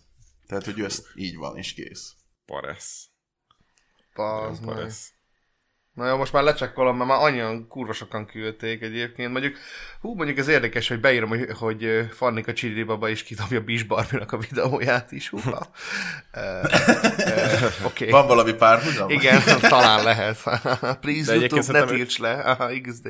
Tehát, hogy ő ezt így van, és kész. Paresz. Meg. Paresz. Na jó, most már lecsekkolom, mert már annyian kurva sokan küldték egyébként. Mondjuk, hú, mondjuk ez érdekes, hogy beírom, hogy, hogy Fannika Csiri Baba is kidobja Bis Barbinak a videóját is. Húha. (laughs) Ö, ö, Oké. Van valami párhuzam? Igen, talán lehet. (laughs) Please, De YouTube, ne tilts le. Aha, XD.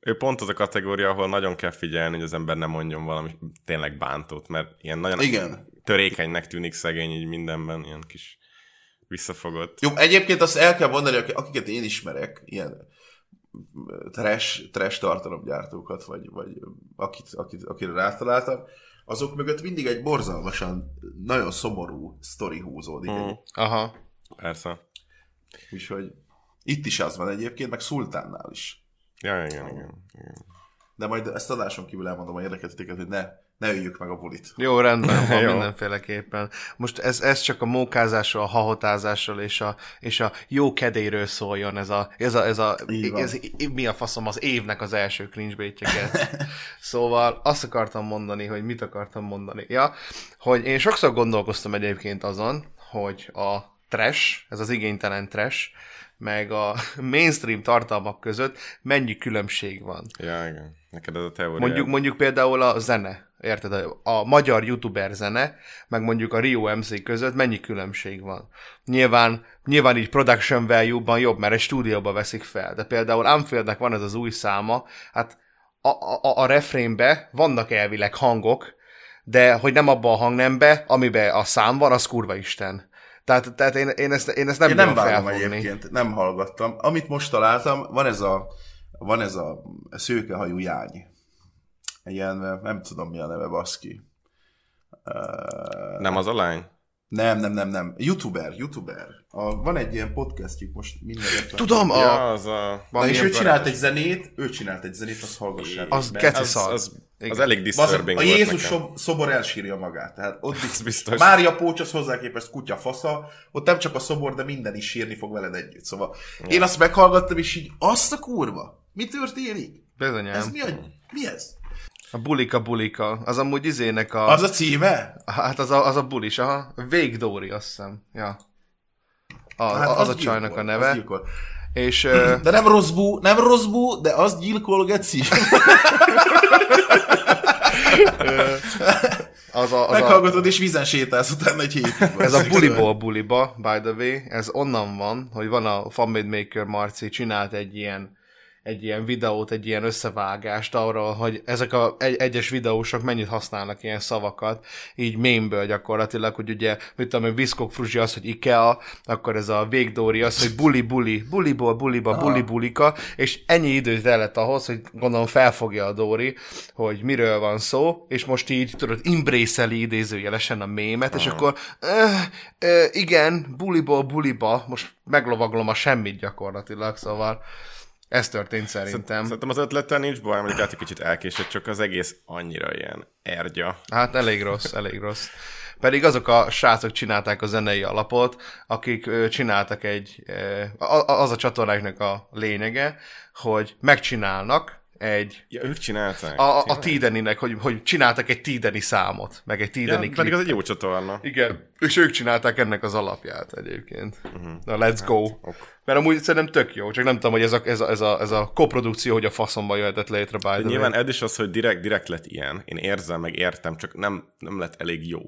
Ő pont az a kategória, ahol nagyon kell figyelni, hogy az ember ne mondjon valami tényleg bántót, mert ilyen nagyon Igen. törékenynek tűnik szegény így mindenben, ilyen kis visszafogott. Jó, egyébként azt el kell mondani, ak- akiket én ismerek, ilyen trash, trash tartalomgyártókat, vagy, vagy akit, akit, akire rátaláltam, azok mögött mindig egy borzalmasan, nagyon szomorú sztori húzódik. Mm. Mm. Aha. Persze. Úgyhogy itt is az van egyébként, meg Szultánnál is. Ja, igen, igen. igen. De majd ezt adáson kívül elmondom a érdekelteteket, hogy ne, ne öljük meg a bulit. Jó, rendben (laughs) van Jó. mindenféleképpen. Most ez, ez csak a mókázásról, a hahotázásról és a, és a jó kedélyről szóljon ez a, ez a, ez a ez, mi a faszom az évnek az első cringe (laughs) Szóval azt akartam mondani, hogy mit akartam mondani. Ja, hogy én sokszor gondolkoztam egyébként azon, hogy a trash, ez az igénytelen trash, meg a (laughs) mainstream tartalmak között mennyi különbség van. Ja, igen. Neked ez a teória. Mondjuk, mondjuk például a zene, érted? A- A magyar youtuber zene, meg mondjuk a Rio MC között mennyi különbség van. Nyilván, nyilván így production value-ban jobb, mert egy stúdióba veszik fel. De például Unfieldnek van ez az új száma, hát a, a, a refrénbe vannak elvileg hangok, de hogy nem abba a hangnembe, amiben a szám van, az kurva isten. Tehát, tehát én, én, ezt, én ezt nem Én nem vágom egyébként, nem hallgattam. Amit most találtam, van ez a, van ez a szőkehajú jány. Ilyen, nem tudom mi a neve, baszki. Nem az a lány? Nem, nem, nem, nem. Youtuber, youtuber. A, van egy ilyen podcastjuk most mindenre. Tudom, a, Ja, az a... Na és ő csinált egy zenét, ő csinált egy zenét, azt hallgassák. Az meg. geci Az, az, az elég disturbing a volt Jézus nekem. szobor elsírja magát. Tehát ott Ez biztos. Mária Pócs az hozzá képest kutya fasza, ott nem csak a szobor, de minden is sírni fog veled együtt. Szóval én azt meghallgattam, és így, azt a kurva, mi történik? Bizonyám. Ez mi, a, mi ez? A bulika bulika. Az amúgy izének a... Az a címe? Hát az a, az a bulis, aha. Végdóri, azt hiszem. Ja. A, Hát az, az a gyilkol, csajnak a az neve. gyilkol. És (clears throat) De nem rossz bú, nem rossz bú, de az gyilkol, geci. (laughs) az a, az a, Meghallgatod, és vízen sétálsz utána egy hétig. (laughs) ez a buliból buliba, by the way, ez onnan van, hogy van a Fanmade Maker Marci, csinált egy ilyen egy ilyen videót, egy ilyen összevágást arról, hogy ezek a egy, egyes videósok mennyit használnak ilyen szavakat, így mémből gyakorlatilag, hogy ugye, mit tudom, hogy Viszkok Fruzsi az, hogy Ikea, akkor ez a Végdóri az, hogy buli buli, buliból buliba, buli bulika, és ennyi időt tellett ahhoz, hogy gondolom felfogja a Dóri, hogy miről van szó, és most így, tudod, imbrészeli idézőjelesen a mémet, és akkor ö, ö, igen, buliból buliba, most meglovaglom a semmit gyakorlatilag, szóval ez történt szerintem. Szerintem az ötlettel nincs baj, mondjuk lehet, hogy kicsit elkésett, csak az egész annyira ilyen ergya. Hát elég rossz, elég rossz. Pedig azok a srácok csinálták a zenei alapot, akik csináltak egy, az a csatornáknak a lényege, hogy megcsinálnak egy Ja, ők csinálták. a, a? Tideninek, hogy, hogy csináltak egy Tideni számot, meg egy ja, Tideni pedig klip. az egy jó csatorna. Igen, és ők csinálták ennek az alapját egyébként. Uh-huh. Na, let's go. ok. Mert amúgy szerintem tök jó, csak nem tudom, hogy ez a, ez a, ez a, ez a koprodukció, hogy a faszomba jöhetett létre, by De nyilván ez is az, hogy direkt, direkt lett ilyen. Én érzem, meg értem, csak nem, nem lett elég jó.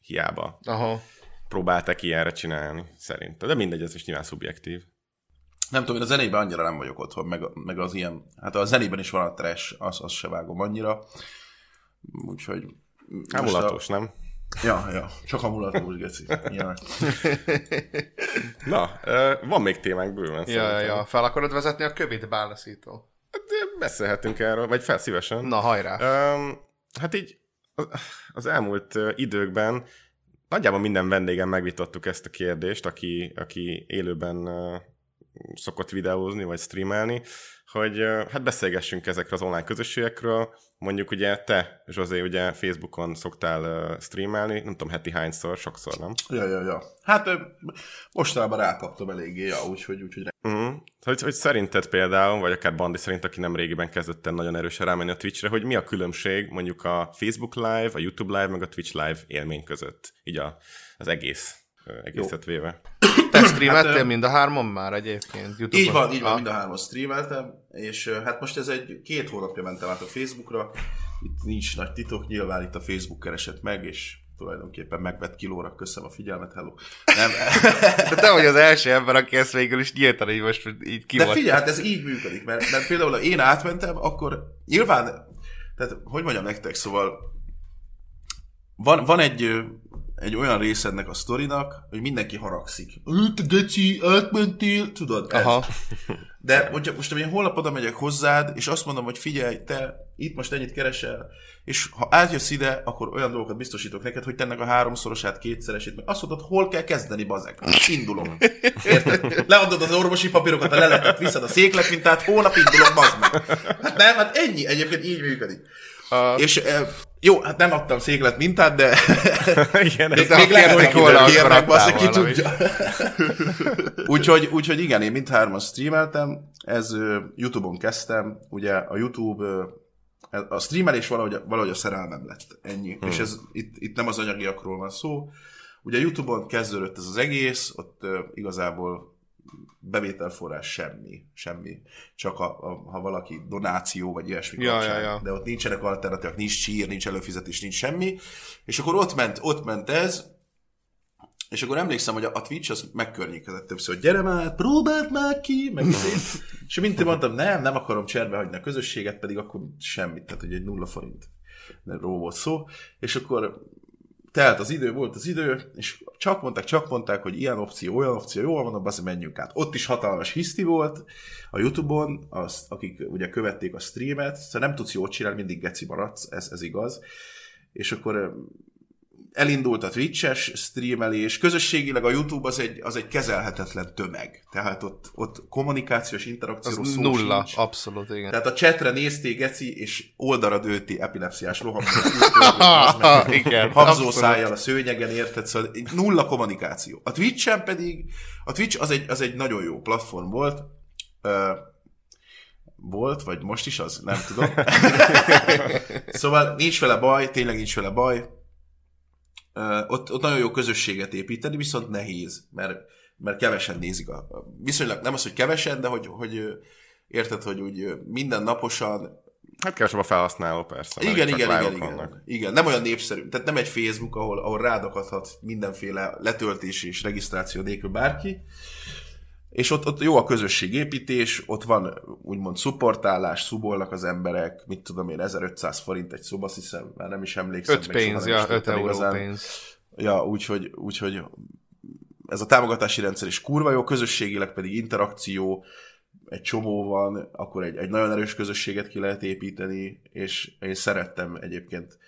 Hiába Aha. próbálták ilyenre csinálni, szerintem. De mindegy, ez is nyilván szubjektív. Nem tudom, én a zenében annyira nem vagyok otthon, meg, meg az ilyen, hát a zenében is van a trash, az, az se vágom annyira. Úgyhogy... most a- Hámulatos, nem? Ja, ja, csak a mulatós, geci. Ilyenek. (laughs) Na, van még témánk bőven. Ja, ja, szerintem. ja. Fel akarod vezetni a kövét, bálnaszító? De Beszélhetünk erről, vagy fel szívesen. Na, hajrá. Um, hát így az- elmúlt időkben nagyjából minden vendégem megvitattuk ezt a kérdést, aki, aki élőben szokott videózni, vagy streamelni, hogy hát beszélgessünk ezekről az online közösségekről. Mondjuk ugye te, Zsozé, ugye Facebookon szoktál streamelni, nem tudom, heti hányszor, sokszor, nem? Ja, ja, ja. Hát mostanában rákaptam eléggé, ja, úgyhogy, úgyhogy Uh-huh. Hogy, hogy szerinted például, vagy akár Bandi szerint, aki nem régiben kezdett el nagyon erősen rámenni a Twitchre, hogy mi a különbség mondjuk a Facebook Live, a YouTube Live, meg a Twitch Live élmény között, így a, az egész egészet véve. (coughs) Te streameltél hát, mind a hárman már egyébként? YouTube-on? Így van, így van, mind a hárman streameltem, és hát most ez egy két hónapja mentem át a Facebookra, itt nincs nagy titok, nyilván itt a Facebook keresett meg, és tulajdonképpen megvett kilóra, köszönöm a figyelmet, hello. Nem, (laughs) De te vagy az első ember, aki ezt végül is nyíltan így most így ki de figyelj, hát ez így működik, mert, mert például ha én átmentem, akkor nyilván, tehát hogy mondjam nektek, szóval van, van egy, egy olyan része ennek a sztorinak, hogy mindenki haragszik. Te geci, átmentél, tudod, ez. Aha. De hogyha most én holnap oda megyek hozzád, és azt mondom, hogy figyelj, te itt most ennyit keresel, és ha átjössz ide, akkor olyan dolgokat biztosítok neked, hogy te ennek a háromszorosát, kétszeresét, meg azt mondod, hol kell kezdeni, bazeg. Indulok. Érted? Leadod az orvosi papírokat, a leletet, viszed a székletmintát, hónap indulok, bazd meg. Hát nem, hát ennyi, egyébként így működik. A- És e, jó, hát nem adtam széklet mintát, de (laughs) Igen, még, még lehet, hogy volna, kérnek, basszik, ki tudja. (laughs) úgyhogy, úgyhogy igen, én mindhárman streameltem, ez Youtube-on kezdtem, ugye a Youtube, a streamelés valahogy, valahogy a szerelmem lett, ennyi. Hmm. És ez itt, itt nem az anyagiakról van szó. Ugye a Youtube-on kezdődött ez az egész, ott igazából bevételforrás semmi, semmi. Csak a, a, ha valaki donáció, vagy ilyesmi Ja, kapcsán. ja, ja. De ott nincsenek alternatívák, nincs csír, nincs előfizetés, nincs semmi. És akkor ott ment, ott ment ez, és akkor emlékszem, hogy a, Twitch az megkörnyékezett többször, hogy gyere már, próbáld már ki, meg izé. (laughs) és mint mondtam, nem, nem akarom cserbe hagyni a közösséget, pedig akkor semmit, tehát hogy egy nulla forint ró volt szó, és akkor telt az idő, volt az idő, és csak mondták, csak mondták, hogy ilyen opció, olyan opció, jól van, azt menjünk át. Ott is hatalmas hiszti volt a Youtube-on, azt, akik ugye követték a streamet, szóval nem tudsz jót csinálni, mindig geci maradsz, ez, ez igaz. És akkor elindult a Twitch-es streamelés, közösségileg a YouTube az egy, az egy kezelhetetlen tömeg. Tehát ott, ott kommunikációs interakcióról Az szó nulla, sincs. abszolút, igen. Tehát a chatre nézték, geci, és oldalra dőlti epilepsziás (laughs) igen, Habzó szájjal a szőnyegen, érted? Szóval nulla kommunikáció. A Twitch-en pedig, a Twitch az egy, az egy nagyon jó platform volt, Ö, volt, vagy most is az? Nem tudom. (laughs) szóval nincs vele baj, tényleg nincs vele baj. Ott, ott nagyon jó közösséget építeni, viszont nehéz, mert, mert kevesen nézik. A, viszonylag nem az, hogy kevesen, de hogy, hogy érted, hogy úgy minden naposan Hát kevesebb a felhasználó persze. igen, igen, igen, igen, igen. Nem olyan népszerű. Tehát nem egy Facebook, ahol, ahol rádakadhat mindenféle letöltés és regisztráció nélkül bárki. És ott, ott jó a közösségépítés, ott van úgymond szupportálás, szubolnak az emberek, mit tudom én, 1500 forint egy szoba, azt hiszem, már nem is emlékszem. 5 meg soha pénz, ja, 5 tudtam euró igazán. pénz. Ja, úgyhogy, úgyhogy ez a támogatási rendszer is kurva jó, közösségileg pedig interakció, egy csomó van, akkor egy, egy nagyon erős közösséget ki lehet építeni, és én szerettem egyébként,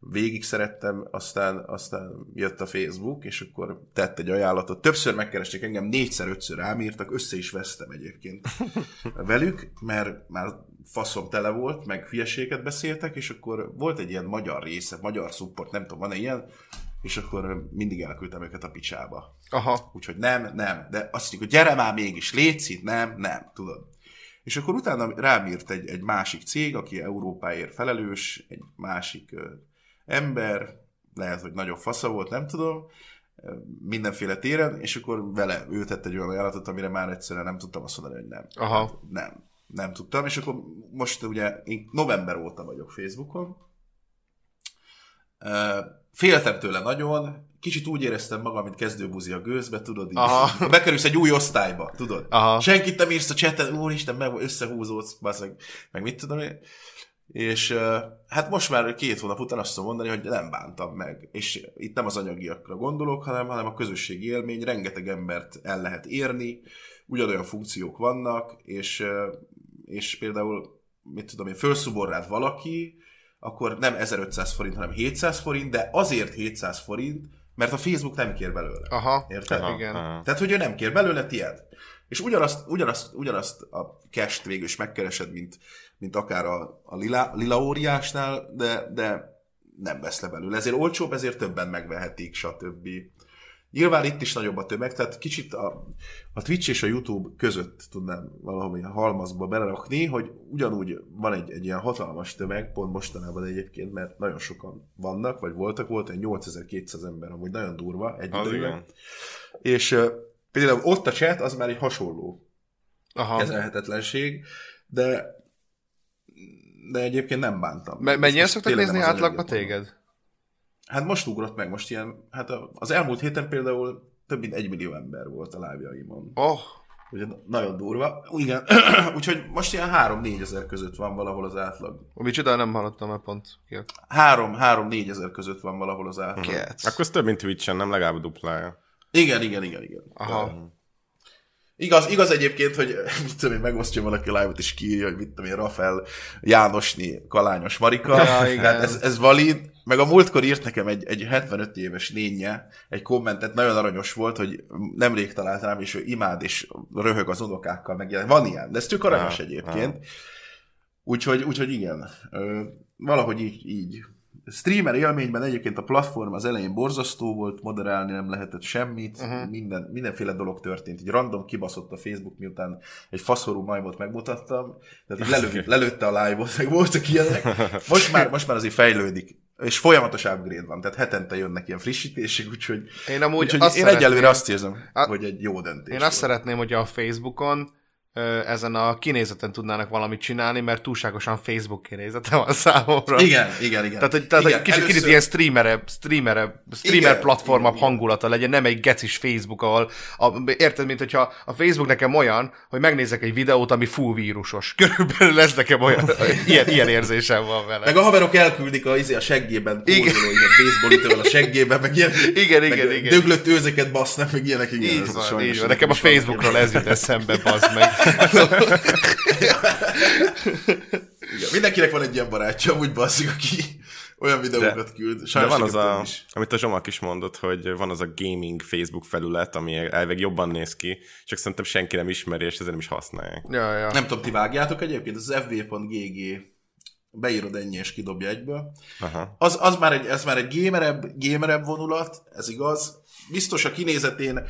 végig szerettem, aztán, aztán jött a Facebook, és akkor tett egy ajánlatot. Többször megkeresték engem, négyszer, ötször rám írtak, össze is vesztem egyébként (laughs) velük, mert már faszom tele volt, meg hülyeséget beszéltek, és akkor volt egy ilyen magyar része, magyar support, nem tudom, van-e ilyen, és akkor mindig elküldtem őket a picsába. Aha. Úgyhogy nem, nem, de azt mondjuk, hogy gyere már mégis, légy itt, nem, nem, tudod. És akkor utána rám írt egy, egy másik cég, aki Európáért felelős, egy másik ember, lehet, hogy nagyobb fasza volt, nem tudom, mindenféle téren, és akkor vele ő tett egy olyan ajánlatot, amire már egyszerűen nem tudtam azt mondani, hogy nem. Aha. Nem, nem tudtam, és akkor most ugye én november óta vagyok Facebookon, Féltem tőle nagyon, kicsit úgy éreztem magam, mint kezdőbuzi a gőzbe, tudod, így. Aha. Bekerülsz egy új osztályba, tudod. Aha. Senkit nem írsz a chaten, úristen, meg összehúzódsz, meg mit tudom én. És hát most már két hónap után azt tudom mondani, hogy nem bántam meg. És itt nem az anyagiakra gondolok, hanem, hanem a közösségi élmény, rengeteg embert el lehet érni, ugyanolyan funkciók vannak, és, és például, mit tudom én, felszubor rád valaki, akkor nem 1500 forint, hanem 700 forint, de azért 700 forint, mert a Facebook nem kér belőle. Aha. Érted? Aha. Igen. Aha. Tehát, hogy ő nem kér belőle tiéd. És ugyanazt, ugyanazt, ugyanazt a cash végül is megkeresed, mint, mint akár a, a lila, lila óriásnál, de, de nem vesz le belőle. Ezért olcsóbb, ezért többen megvehetik, stb. Nyilván itt is nagyobb a tömeg, tehát kicsit a, a Twitch és a YouTube között tudnám valahol ilyen halmazba belerakni, hogy ugyanúgy van egy, egy ilyen hatalmas tömeg, pont mostanában egyébként, mert nagyon sokan vannak, vagy voltak, volt egy 8200 ember, amúgy nagyon durva egy Az időben. És uh, például ott a chat az már egy hasonló Aha. kezelhetetlenség, de de egyébként nem bántam. Me- mennyien szoktak nézni nem az átlagba anyagiak mondom. téged? Hát most ugrott meg, most ilyen, hát az elmúlt héten például több mint egy millió ember volt a live-jaimon. Oh, Ugye nagyon durva. Igen, (clears throat) úgyhogy most ilyen 3-4 ezer között van valahol az átlag. micsoda, nem hallottam, mert pont kijött. 3-4 ezer között van valahol az átlag. Kec. Akkor ez több, mint Twitch-en, nem legalább duplája. Igen, igen, igen, igen. Aha. Igaz, igaz egyébként, hogy (laughs) mit tudom én, megosztja valaki live-ot, és kiírja, hogy mit tudom én, Rafael Jánosni, Kalányos Marika. Ja, igen. Hát ez, ez valid. Meg a múltkor írt nekem egy, egy 75 éves lénye egy kommentet, nagyon aranyos volt, hogy nemrég talált rám, és ő imád, és röhög az unokákkal, meg ilyen. Van ilyen, de ez tök aranyos Ah, egyébként. Úgyhogy, úgyhogy igen, ö, valahogy így, így. Streamer élményben egyébként a platform az elején borzasztó volt, moderálni nem lehetett semmit, uh-huh. Minden, mindenféle dolog történt. Így random kibaszott a Facebook, miután egy faszorú majmot megmutattam, tehát így (laughs) lelő, lelőtte a live-ot, meg voltak ilyenek. Most már, most már azért fejlődik, és folyamatos upgrade van, tehát hetente jönnek ilyen frissítések, úgyhogy, Én amúgy úgyhogy azt én egyelőre azt érzem, A- hogy egy jó döntés. Én azt szeretném, hogy a Facebookon ezen a kinézeten tudnának valamit csinálni, mert túlságosan Facebook kinézete van számomra. Igen, igen, igen. Tehát, hogy, tehát igen, hogy kicsit, kicsit ilyen streamerebb, streamerebb, streamer Igen, platformabb igen, hangulata legyen, nem egy gecis Facebook, ahol, a, érted, mint hogyha a Facebook nekem olyan, hogy megnézek egy videót, ami full vírusos. (laughs) Körülbelül lesz nekem olyan, ilyen, ilyen érzésem van vele. Meg a haverok elküldik a, izé a seggében, Igen. baseball a seggében, meg ilyen, Igen, meg igen, igen. Döglött őzeket basznak, meg ilyenek, igen. Így van, így van. nekem a Facebookról ez jut eszembe, bazd meg. Igen. Mindenkinek van egy ilyen barátja, úgy basszik, aki olyan videókat küld. De Sajnos van az a, is. amit a Zsomak is mondott, hogy van az a gaming Facebook felület, ami elveg jobban néz ki, csak szerintem senki nem ismeri, és ezért nem is használják. Ja, ja. Nem tudom, ti vágjátok egyébként, ez az fb.gg beírod ennyi és kidobja egyből. Aha. Az, az már egy, ez már egy gamerebb, gamerebb vonulat, ez igaz. Biztos a kinézetén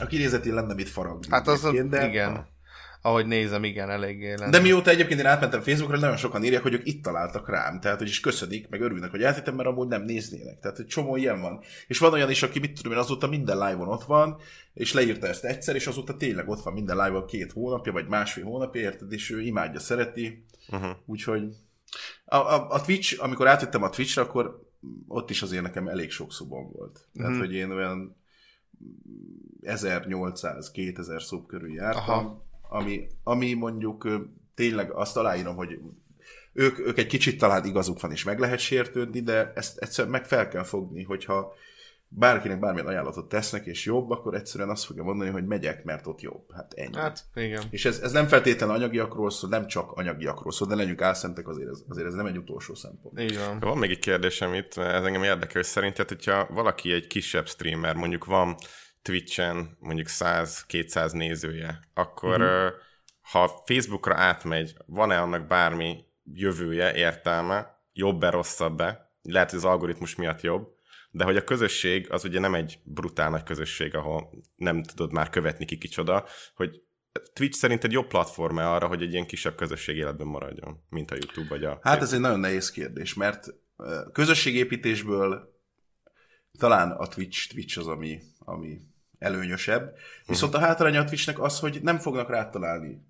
a kinézetén lenne mit faragni. Hát az, de, igen. Ahogy nézem, igen, eléggé lenne. De mióta egyébként én átmentem Facebookra, nagyon sokan írják, hogy ők itt találtak rám. Tehát, hogy is köszönik, meg örülnek, hogy eltettem, mert amúgy nem néznének. Tehát, egy csomó ilyen van. És van olyan is, aki mit tudom én, azóta minden live-on ott van, és leírta ezt egyszer, és azóta tényleg ott van minden live-on két hónapja, vagy másfél hónapja, érted, és ő imádja, szereti. Uh-huh. Úgyhogy a, a, a Twitch, amikor átjöttem a Twitchre, akkor ott is azért nekem elég sok szubom volt. Tehát, Mhm. hogy én olyan 1800-2000 szub körül jártam, Aha. ami, ami mondjuk tényleg azt aláírom, hogy ők, ők egy kicsit talán igazuk van, és meg lehet sértődni, de ezt egyszerűen meg fel kell fogni, hogyha bárkinek bármilyen ajánlatot tesznek, és jobb, akkor egyszerűen azt fogja mondani, hogy megyek, mert ott jobb. Hát ennyi. Hát, igen. És ez, ez nem feltétlenül anyagiakról szól, nem csak anyagiakról szól, de legyünk álszentek, azért ez, azért ez nem egy utolsó szempont. Így van. Van még egy kérdésem itt, ez engem érdekel, hogy szerinted, hogyha valaki egy kisebb streamer, mondjuk van Twitch-en mondjuk 100-200 nézője, akkor uh-huh. ha Facebookra átmegy, van-e annak bármi jövője, értelme, jobb-e, rosszabb-e? Lehet, hogy az algoritmus miatt jobb, de hogy a közösség az ugye nem egy brutál nagy közösség, ahol nem tudod már követni ki kicsoda, hogy Twitch szerint egy jobb platform arra, hogy egy ilyen kisebb közösség életben maradjon, mint a YouTube vagy a... Hát ez egy nagyon nehéz kérdés, mert közösségépítésből talán a Twitch, Twitch az, ami, ami előnyösebb. Viszont a hátránya a Twitchnek az, hogy nem fognak rátalálni.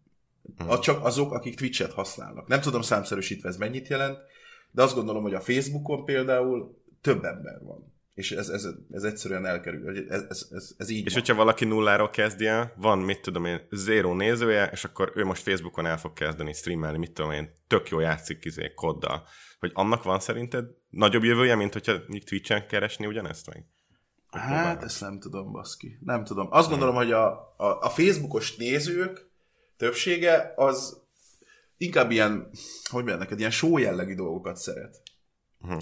A csak azok, akik Twitch-et használnak. Nem tudom számszerűsítve ez mennyit jelent, de azt gondolom, hogy a Facebookon például több ember van. És ez, ez, ez egyszerűen elkerül. Ez, ez, ez, ez így És van. hogyha valaki nulláról kezdi el, van, mit tudom én, zéró nézője, és akkor ő most Facebookon el fog kezdeni streamelni, mit tudom én, tök jó játszik izé, koddal. Hogy annak van szerinted nagyobb jövője, mint hogyha Twitch-en keresni ugyanezt meg? Hát, ezt nem tudom, baszki. Nem tudom. Azt gondolom, hogy a, a, a Facebookos nézők többsége az inkább ilyen, hogy mondjam neked, ilyen show jellegű dolgokat szeret. Uh-huh.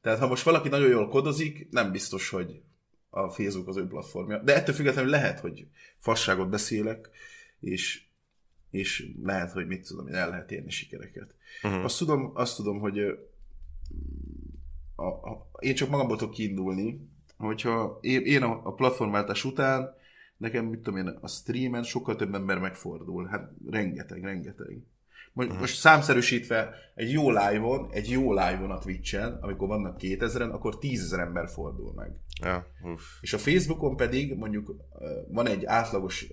Tehát ha most valaki nagyon jól kodozik, nem biztos, hogy a Facebook az ő platformja. De ettől függetlenül lehet, hogy fasságot beszélek, és, és lehet, hogy mit tudom el lehet érni sikereket. Uh-huh. Azt tudom, azt tudom, hogy a, a, én csak magamból tudok kiindulni, hogyha én, a, platformváltás után nekem, mit tudom én, a streamen sokkal több ember megfordul. Hát rengeteg, rengeteg. Most, uh-huh. most számszerűsítve egy jó live-on, egy jó live-on a Twitch-en, amikor vannak 2000-en, akkor 10 ember fordul meg. Ja, uff. És a Facebookon pedig mondjuk van egy átlagos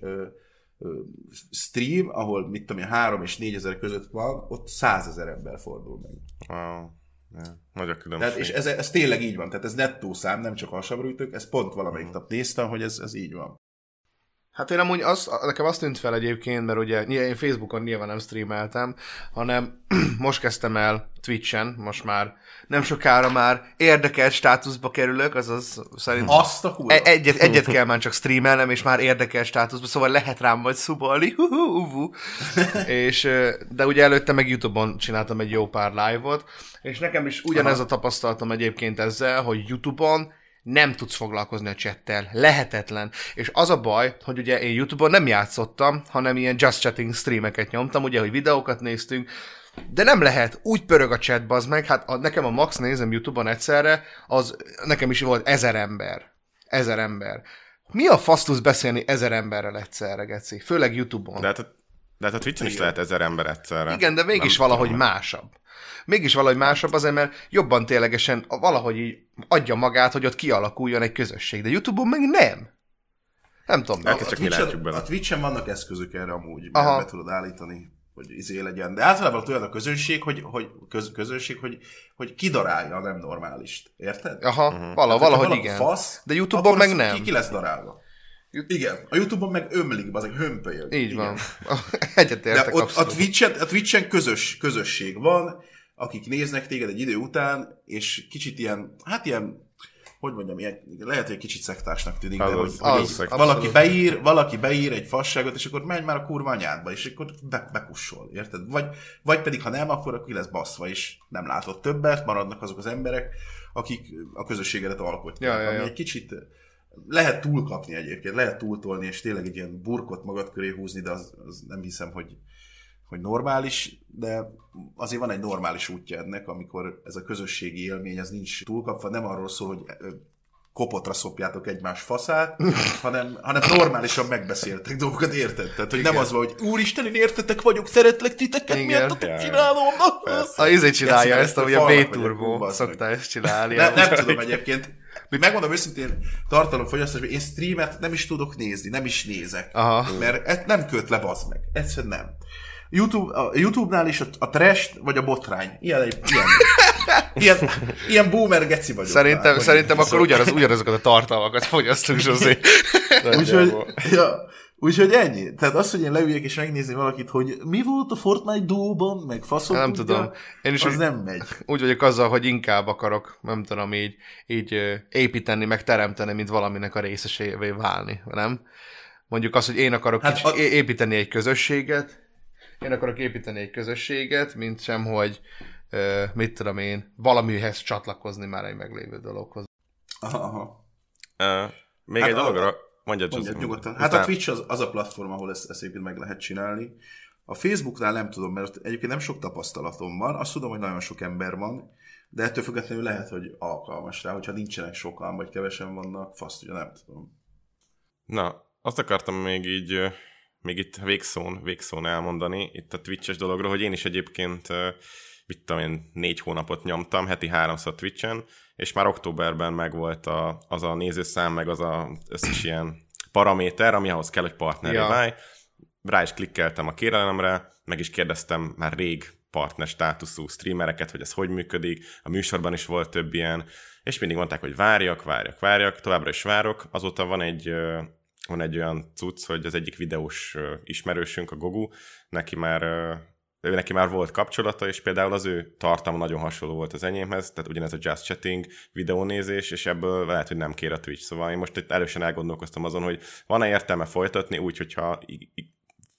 stream, ahol mit tudom én, 3 és 4 ezer között van, ott 100 ezer ember fordul meg. Wow. Ja, nagy a különbség. Tehát, és ez, ez tényleg így van, tehát ez nettó szám, nem csak alsóbrújtők, ez pont valamelyik nap néztem, hogy ez, ez így van. Hát én amúgy az, nekem azt tűnt fel egyébként, mert ugye én Facebookon nyilván nem streameltem, hanem (clears throat) most kezdtem el Twitchen, most már nem sokára már érdekelt státuszba kerülök, azaz szerint Azt a kurva. E- egyet, egyet kell már csak streamelnem, és már érdekel státuszba, szóval lehet rám majd szubolni, (laughs) és, de ugye előtte meg Youtube-on csináltam egy jó pár live-ot, és nekem is ugyanez a tapasztalatom egyébként ezzel, hogy Youtube-on nem tudsz foglalkozni a csettel. Lehetetlen. És az a baj, hogy ugye én Youtube-on nem játszottam, hanem ilyen just chatting streameket nyomtam, ugye, hogy videókat néztünk, de nem lehet, úgy pörög a chat, az meg, hát a, nekem a max nézem Youtube-on egyszerre, az nekem is volt ezer ember. Ezer ember. Mi a fasz beszélni ezer emberrel egyszerre, Geci? Főleg Youtube-on. De hát, de hát a Twitch-en is lehet ezer ember egyszerre. Igen, de mégis Nem valahogy tudom. másabb. Mégis valahogy másabb azért, mert jobban ténylegesen valahogy így adja magát, hogy ott kialakuljon egy közösség. De Youtube-on meg nem. Nem tudom. El- miért. csak mi Twitch-en- a Twitch-en vannak eszközök erre amúgy, Aha. mert be tudod állítani, hogy izé legyen. De általában olyan a közönség, hogy, hogy köz, közönség, hogy, hogy kidarálja a nem normálist. Érted? Aha, Mhm. vala, Tehát, hogyha valahogy igen. Fasz, De YouTube-on meg az nem. Ki, ki lesz darálva. Igen, a Youtube-on meg ömlik, az egy hömpölyög. Így Igen. van. De Egyetértek ott a. Twitch-en, a Twitch-en közös, közösség van, akik néznek téged egy idő után, és kicsit ilyen, hát ilyen, hogy mondjam, ilyen, lehet, hogy egy kicsit szektársnak tűnik, de Az- hogy, az- hogy az, abszolút. valaki beír, valaki beír egy fasságot, és akkor menj már a kurva anyádba, és akkor be, bekussol, érted? Vagy, vagy pedig, ha nem, akkor ki lesz baszva, és nem látod többet, maradnak azok az emberek, akik a közösségedet alkotják. Ja, ja, ami ja. egy kicsit lehet túlkapni egyébként, lehet túltolni, és tényleg egy ilyen burkot magad köré húzni, de az, az nem hiszem, hogy, hogy normális, de azért van egy normális útja ennek, amikor ez a közösségi élmény, ez nincs túlkapva, nem arról szól, hogy kopotra szopjátok egymás faszát, (laughs) hanem, hanem normálisan megbeszéltek dolgokat, érted? Tehát, hogy nem Igen. az van, hogy úristen, én értetek vagyok, szeretlek titeket, Igen. miért ja. csinálom? A izé csinálja Játszom, ezt, ezt ahogy a a meg. szokta ezt csinálni. Ne, nem tudom egyébként. Megmondom őszintén, tartalomfogyasztás, hogy én streamet nem is tudok nézni, nem is nézek. Aha. Mert ez nem köt le, bazd meg. Egyszerűen nem. YouTube, a YouTube-nál is a, a trash vagy a botrány. Ilyen, egy- ilyen, ilyen, ilyen boomer geci vagyok. Szerintem, már, szerintem akkor ugyanaz, ugyanazokat a tartalmakat fogyasztunk, Zsuzsi. (laughs) Úgyhogy, ja, úgyhogy ennyi. Tehát az, hogy én leüljek és megnézni valakit, hogy mi volt a Fortnite dóban, meg faszom Nem tudja, tudom. Én is az úgy- nem megy. úgy vagyok azzal, hogy inkább akarok, nem tudom, így, így építeni, meg teremteni, mint valaminek a részesévé válni, nem? Mondjuk az, hogy én akarok Hát hát a- építeni egy közösséget, én akarok építeni egy közösséget, mint sem, hogy ö, mit tudom én, valamihez csatlakozni már egy meglévő dologhoz. Aha, aha. Uh, még Hát egy a- dologra, mondjad, Mondjad nyugodtan. Hát a Twitch az, az a platform, ahol ezt, ezt egyébként meg lehet csinálni. A Facebooknál nem tudom, mert egyébként nem sok tapasztalatom van, azt tudom, hogy nagyon sok ember van, de ettől függetlenül lehet, hogy alkalmas rá, hogyha nincsenek sokan, vagy kevesen vannak, fasz, ugye nem tudom. Na, azt akartam még így, még itt végszón, végszón elmondani, itt a Twitch-es dologról, hogy én is egyébként, mit tudom én, négy hónapot nyomtam, heti háromszor Twitch-en, és már októberben megvolt a, az a nézőszám, meg az a összes ilyen paraméter, ami ahhoz kell, hogy partneré Ja. válj. Rá is klikkeltem a kérelemre, meg is kérdeztem már rég partner státuszú streamereket, hogy ez hogy működik. A műsorban is volt több ilyen, és mindig mondták, hogy várjak, várjak, várjak, továbbra is várok. Azóta van egy, van egy olyan cucc, hogy az egyik videós ismerősünk, a Gogu, neki már ő neki már volt kapcsolata, és például az ő tartalma nagyon hasonló volt az enyémhez, tehát ugyanez a Just Chatting videónézés, és ebből lehet, hogy nem kér a Twitch. Szóval én most itt elősen elgondolkoztam azon, hogy van-e értelme folytatni úgy, hogyha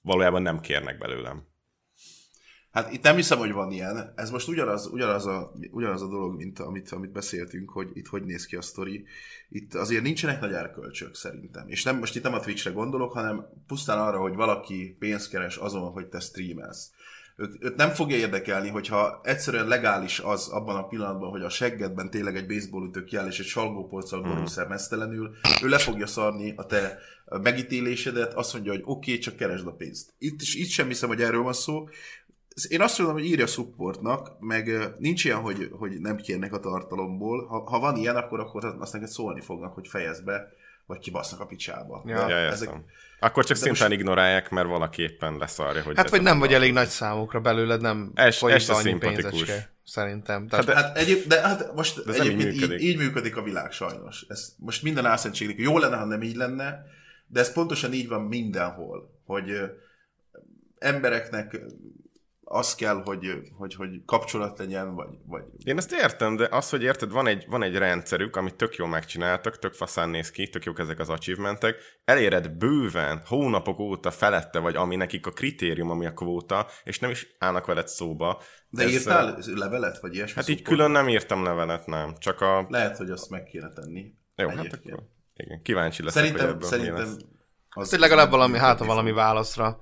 valójában nem kérnek belőlem. Hát itt nem hiszem, hogy van ilyen. Ez most ugyanaz, ugyanaz, a, ugyanaz a dolog, mint amit, amit beszéltünk, hogy itt hogy néz ki a sztori. Itt azért nincsenek nagy erkölcsök szerintem. És nem, most itt nem a Twitchre gondolok, hanem pusztán arra, hogy valaki pénzt keres azon, hogy te streamelsz. Őt, őt nem fogja érdekelni, hogyha egyszerűen legális az abban a pillanatban, hogy a seggedben tényleg egy baseballütő kiáll, és egy salgópolccal borúszel mesztelenül, ő le fogja szarni a te megítélésedet, azt mondja, hogy oké, okay, csak keresd a pénzt. Itt, is, itt sem hiszem, hogy erről van szó. Én azt mondom, hogy írja supportnak, meg nincs ilyen, hogy, hogy nem kérnek a tartalomból. Ha, ha van ilyen, akkor, akkor azt neked szólni fognak, hogy fejezd be, vagy kibasznak a picsába. Ja. Ja, ezek. Akkor csak de szintén most- ignorálják, mert valaki éppen leszarja, hogy Hát vagy nem vagy elég nagy számukra belőled, nem Ez- folyik be annyi szimpatikus. pénzecske, szerintem. Tehát, Hát Hát egyéb, de hát most De így egyébként így, működik. így, működik a világ sajnos. Ez most minden álszentségnek jó lenne, ha nem így lenne, de ez pontosan így van mindenhol, hogy embereknek az kell, hogy, hogy, hogy kapcsolat legyen, vagy, vagy Én ezt értem, de az, hogy érted, van egy, van egy rendszerük, amit tök jól megcsináltak, tök faszán néz ki, tök jók ezek az achievementek, eléred bőven, hónapok óta felette vagy, ami nekik a kritérium, ami a kvóta, és nem is állnak veled szóba. de Ez, írtál levelet, vagy ilyesmi? Hát így külön nem írtam levelet, nem. Csak a... Lehet, hogy azt meg kéne tenni. Jó, hát Egyébként. akkor... Igen, kíváncsi leszek, hogy Szerintem, ebből mi szerintem lesz. az, hogy legalább valami, hát valami válaszra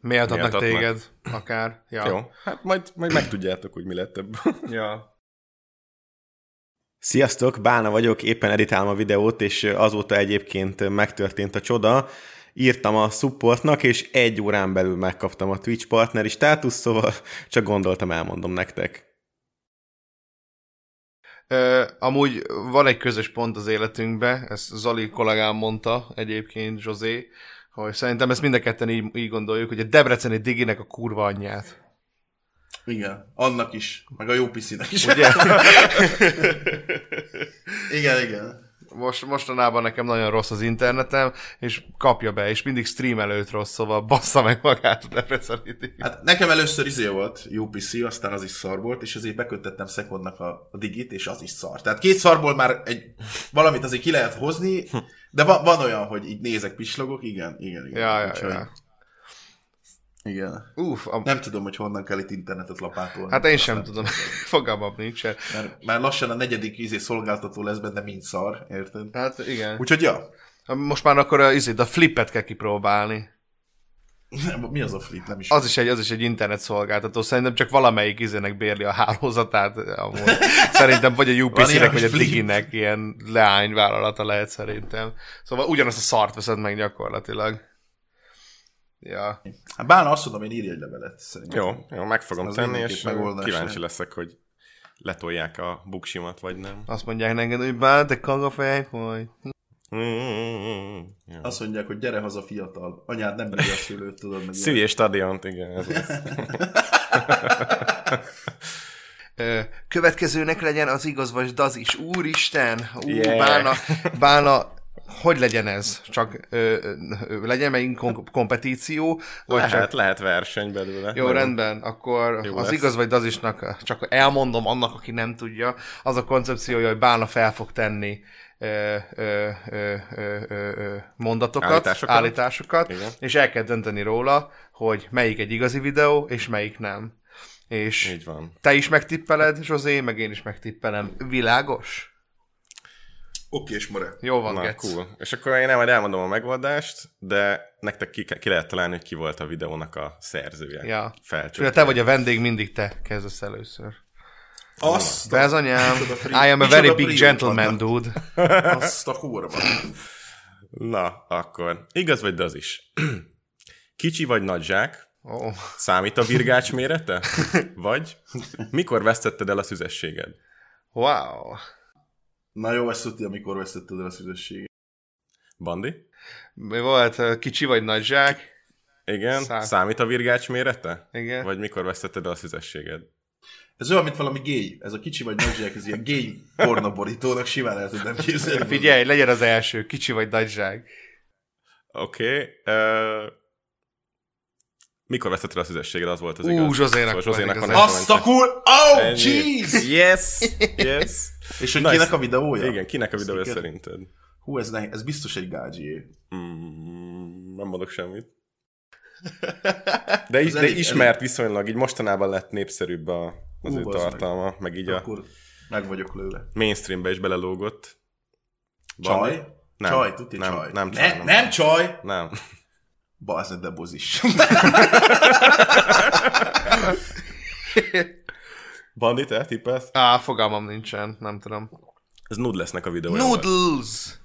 méltatnak téged, akár. Ja. Jó, hát majd, majd megtudjátok, hogy mi lett ebből. (laughs) Ja. Sziasztok, Bálna vagyok, éppen editálom a videót, és azóta egyébként megtörtént a csoda. Írtam a supportnak, és egy órán belül megkaptam a Twitch partneri státusz, szóval csak gondoltam, elmondom nektek. Ö, amúgy van egy közös pont az életünkben, ezt Zali kollégám mondta egyébként, Zsozé, hogy szerintem ezt mind a ketten így, így gondoljuk, hogy a Debreceni Diginek a kurva anyját. Igen, annak is, meg a jó piszinek is. Ugye? (laughs) igen, igen. Most, mostanában nekem nagyon rossz az internetem, és kapja be, és mindig stream előtt rossz, szóval bassza meg magát a Debreceni. Hát nekem először izé volt UPC, aztán az is szar volt, és azért beköttettem Szekondnak a, a digit, és az is szar. Tehát két szarból már egy, valamit azért ki lehet hozni, de van, van olyan, hogy így nézek, pislogok, igen, igen, igen. Ja, ja, Úgyhogy- ja. Igen. Uff, a... Nem tudom, hogy honnan kell itt internetet lapátolni. hát én sem (laughs) tudom, fogalmam nincsen. Mert már lassan a negyedik izé szolgáltató lesz benne, mint szar, érted? Hát igen. Úgyhogy ja, Most már akkor a, izét, a flipet kell kipróbálni. Mi az a flip? Nem is. Az is egy, az is egy internet szolgáltató. Szerintem csak valamelyik izének bérli a hálózatát. Amúgy. Szerintem vagy a UPC-nek, vagy a? Diginek ilyen leányvállalata lehet szerintem. Szóval ugyanazt a szart veszed meg gyakorlatilag. Ja. Hát Bána azt mondom, én írj egy levelet, szerintem. Jó, jó, meg fogom Az tenni, és megoldás kíváncsi lehet. leszek, hogy letolják a buksimat, vagy nem. Azt mondják neked, hogy bár, de kagafej, vagy. Mm, Jó. Azt mondják, hogy gyere haza fiatal. Anyád nem bírja a szülőt, tudod meg. Szüli és stadiont, igen. Ez az. Következőnek legyen az igaz vagy az is. Úristen! Ú, Yeah. bána, bána, hogy legyen ez? Csak ö, ö, legyen megint kom- kompetíció? Vagy csak Lehet, lehet verseny belőle. Jó, Nem. rendben, akkor Jó az lesz. igaz vagy dazisnak, csak elmondom annak, aki nem tudja, az a koncepciója, hogy Bálna fel fog tenni mondatokat, Állításokat. állításokat, Igen. és el kell dönteni róla, hogy melyik egy igazi videó, és melyik nem. És Így van. te is megtippeled, Zsozé, meg én is megtippelem. Világos? Oké, és more. Jó van, Na, Gec. cool. És akkor én majd elmondom a megoldást, de nektek ki, ki lehet találni, hogy ki volt a videónak a szerzője. Ja. Felcsökkent. ugye te vagy a vendég, mindig te kezdesz először. Azt De ez anyám, I am a very big gentleman, dude. Azt a kurva. Na, akkor igaz vagy de az is. Kicsi vagy nagy zsák? Oh. Számít a virgács mérete? Vagy mikor vesztetted el a szüzességed? Wow. Na jó, ezt tudja, amikor vesztetted el a szüzességet. Bandi? Mi volt? ö, Kicsi vagy nagy zsák? Igen? Szám. Számít a virgács mérete? Igen. Vagy mikor vesztetted el a szüzességed? Ez olyan, mint valami gay. Ez a kicsi vagy nagy zsák, ez ilyen gay pornoborítónak simán el tudnám képzelni. Figyelj, legyen az első. Kicsi vagy nagy zsák. Oké. Okay. Uh, mikor vesztetted el a szüzességed? Az volt az Ú, igaz. Zsozénak Szóval volt Zsozénak igaz. van Azt a kur... Oh, jeez! Yes! Yes! És hogy Nice. kinek a videója? Igen, kinek a videója Sziket. szerinted? Hú, ez, nehéz. ez biztos egy gágyié. Mm, nem mondok semmit. (laughs) De, is, de elég- ismert viszonylag, így mostanában lett népszerűbb a, az Ú, ő bazd meg. tartalma, meg így a Akkor meg vagyok lőle. mainstreambe is belelógott. Csaj? Bandi? Nem, Csaj, tudja nem, csaj. nem csaj, Ne, nem. nem csaj! Nem. Bazd, de bozis. Bandi, te tippelsz? Á, fogalmam nincsen, nem tudom. Ez Noodlesnek a videója. volt. Noodles!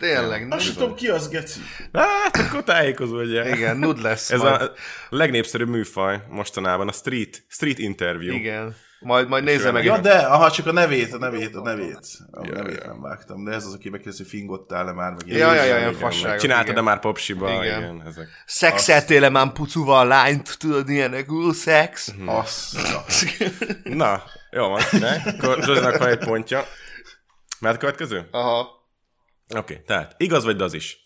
Tényleg, Azt sem tudom, ki az, geci. Hát, akkor tájékozódjál. Igen, noodles. Ez majd. a legnépszerűbb műfaj mostanában, a street, street interview. Igen. Majd, majd nézze meg. Ja, de, aha, csak a nevét, a nevét, a nevét. A Ja, nevét ja. nem vágtam, de ez az, aki megkérdezi, hogy fingottál-e már, meg Ja, ja, ja, Igen, ilyen meg Csináltad-e már popsiba? Igen. Igen. ezek. Szexeltél-e már pucuval lányt, tudod, ilyenek, ú, szex. Mhm. Azt. Na, jó van, ne? Akkor Zsoznak van egy pontja. Mert következő? Aha. Oké, okay, tehát igaz vagy de az is.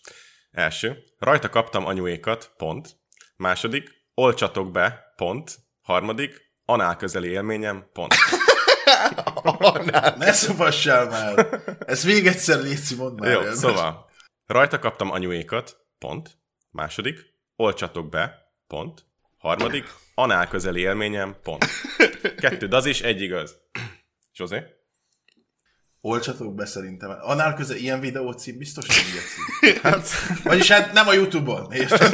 Első, rajta kaptam anyuékat, pont. Második, olcsatok be, pont. Harmadik, anál közeli élményem, pont. Ne szopassál már! Ez még egyszer létszi, mondd már. Jó, el. szóval, rajta kaptam anyuékat, pont. Második, olcsatok be, pont. Harmadik, anál közeli élményem, pont. Kettő, de az is egy igaz. Zsozé? Olcsatok be szerintem. Annál köze ilyen videó cím biztos nem geci. (laughs) Hát, vagyis hát nem a Youtube-on, érted? (laughs)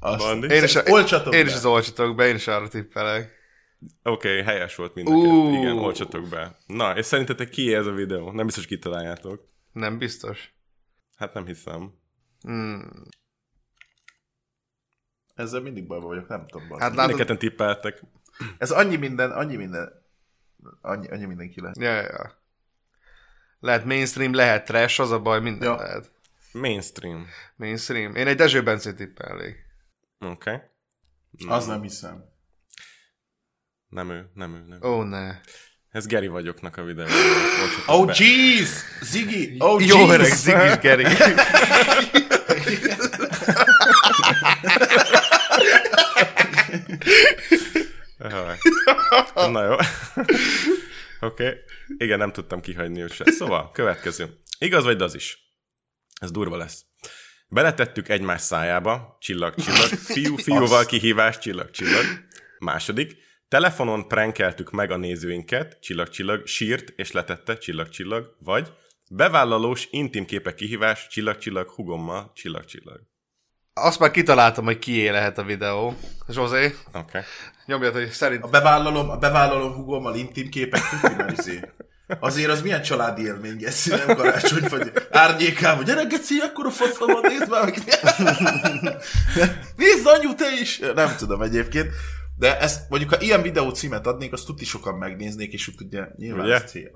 Azt. Bandi? Én is, Olcsatok én be. is az olcsatok be, én is arra tippelek. Oké, okay, helyes volt mind a Ú. kettő. Igen, olcsatok be. Na, és szerintetek ki ez a videó? Nem biztos kitaláljátok. Nem biztos. Hát nem hiszem. Hmm. Ezzel mindig bajban vagyok, nem tudom. Hát Hát, látod, Mindketten tippeltek. Ez annyi minden, annyi minden, annyi, annyi mindenki lesz. ja, ja. Lehet mainstream, lehet trash, az a baj, minden Ja. lehet. Mainstream. Mainstream. Én egy Dezső Bencét tippelnék. Oké. Okay. Az nem hiszem. Nem ő, nem ő, nem. Ó, oh, ne. Ez Geri vagyoknak a videó. Oh jeez! Ziggy! Oh Jó öreg Zigis Geri. (laughs) (laughs) Jaj. (laughs) Na jó. (laughs) Oké. Okay. Igen, nem tudtam kihagyni őt se. Szóval, következő. Igaz vagy az is? Ez durva lesz. Beletettük egymás szájába, csillag, csillag, (laughs) fiú, fiúval kihívás, csillag, csillag. Második, telefonon prankeltük meg a nézőinket, csillag, csillag, sírt és letette, csillag, csillag, vagy bevállalós intim képek kihívás, csillag, csillag, hugommal, csillag, csillag. Azt már kitaláltam, hogy kié lehet a videó. Zsozé, Oké. Okay. Nyomjad, hogy szerint... A bevállalom, a bevállalom hugommal intim képek, izé. Azért az milyen családi élmény, Geci, nem karácsony, vagy árnyékában. Gyere, Geci, akkor a faszomban nézd már meg. Nézd, anyu, te is! Nem tudom egyébként. De ezt, mondjuk, ha ilyen videó címet adnék, azt tuti sokan megnéznék, és úgy ugye nyilván Ugye? ez cél.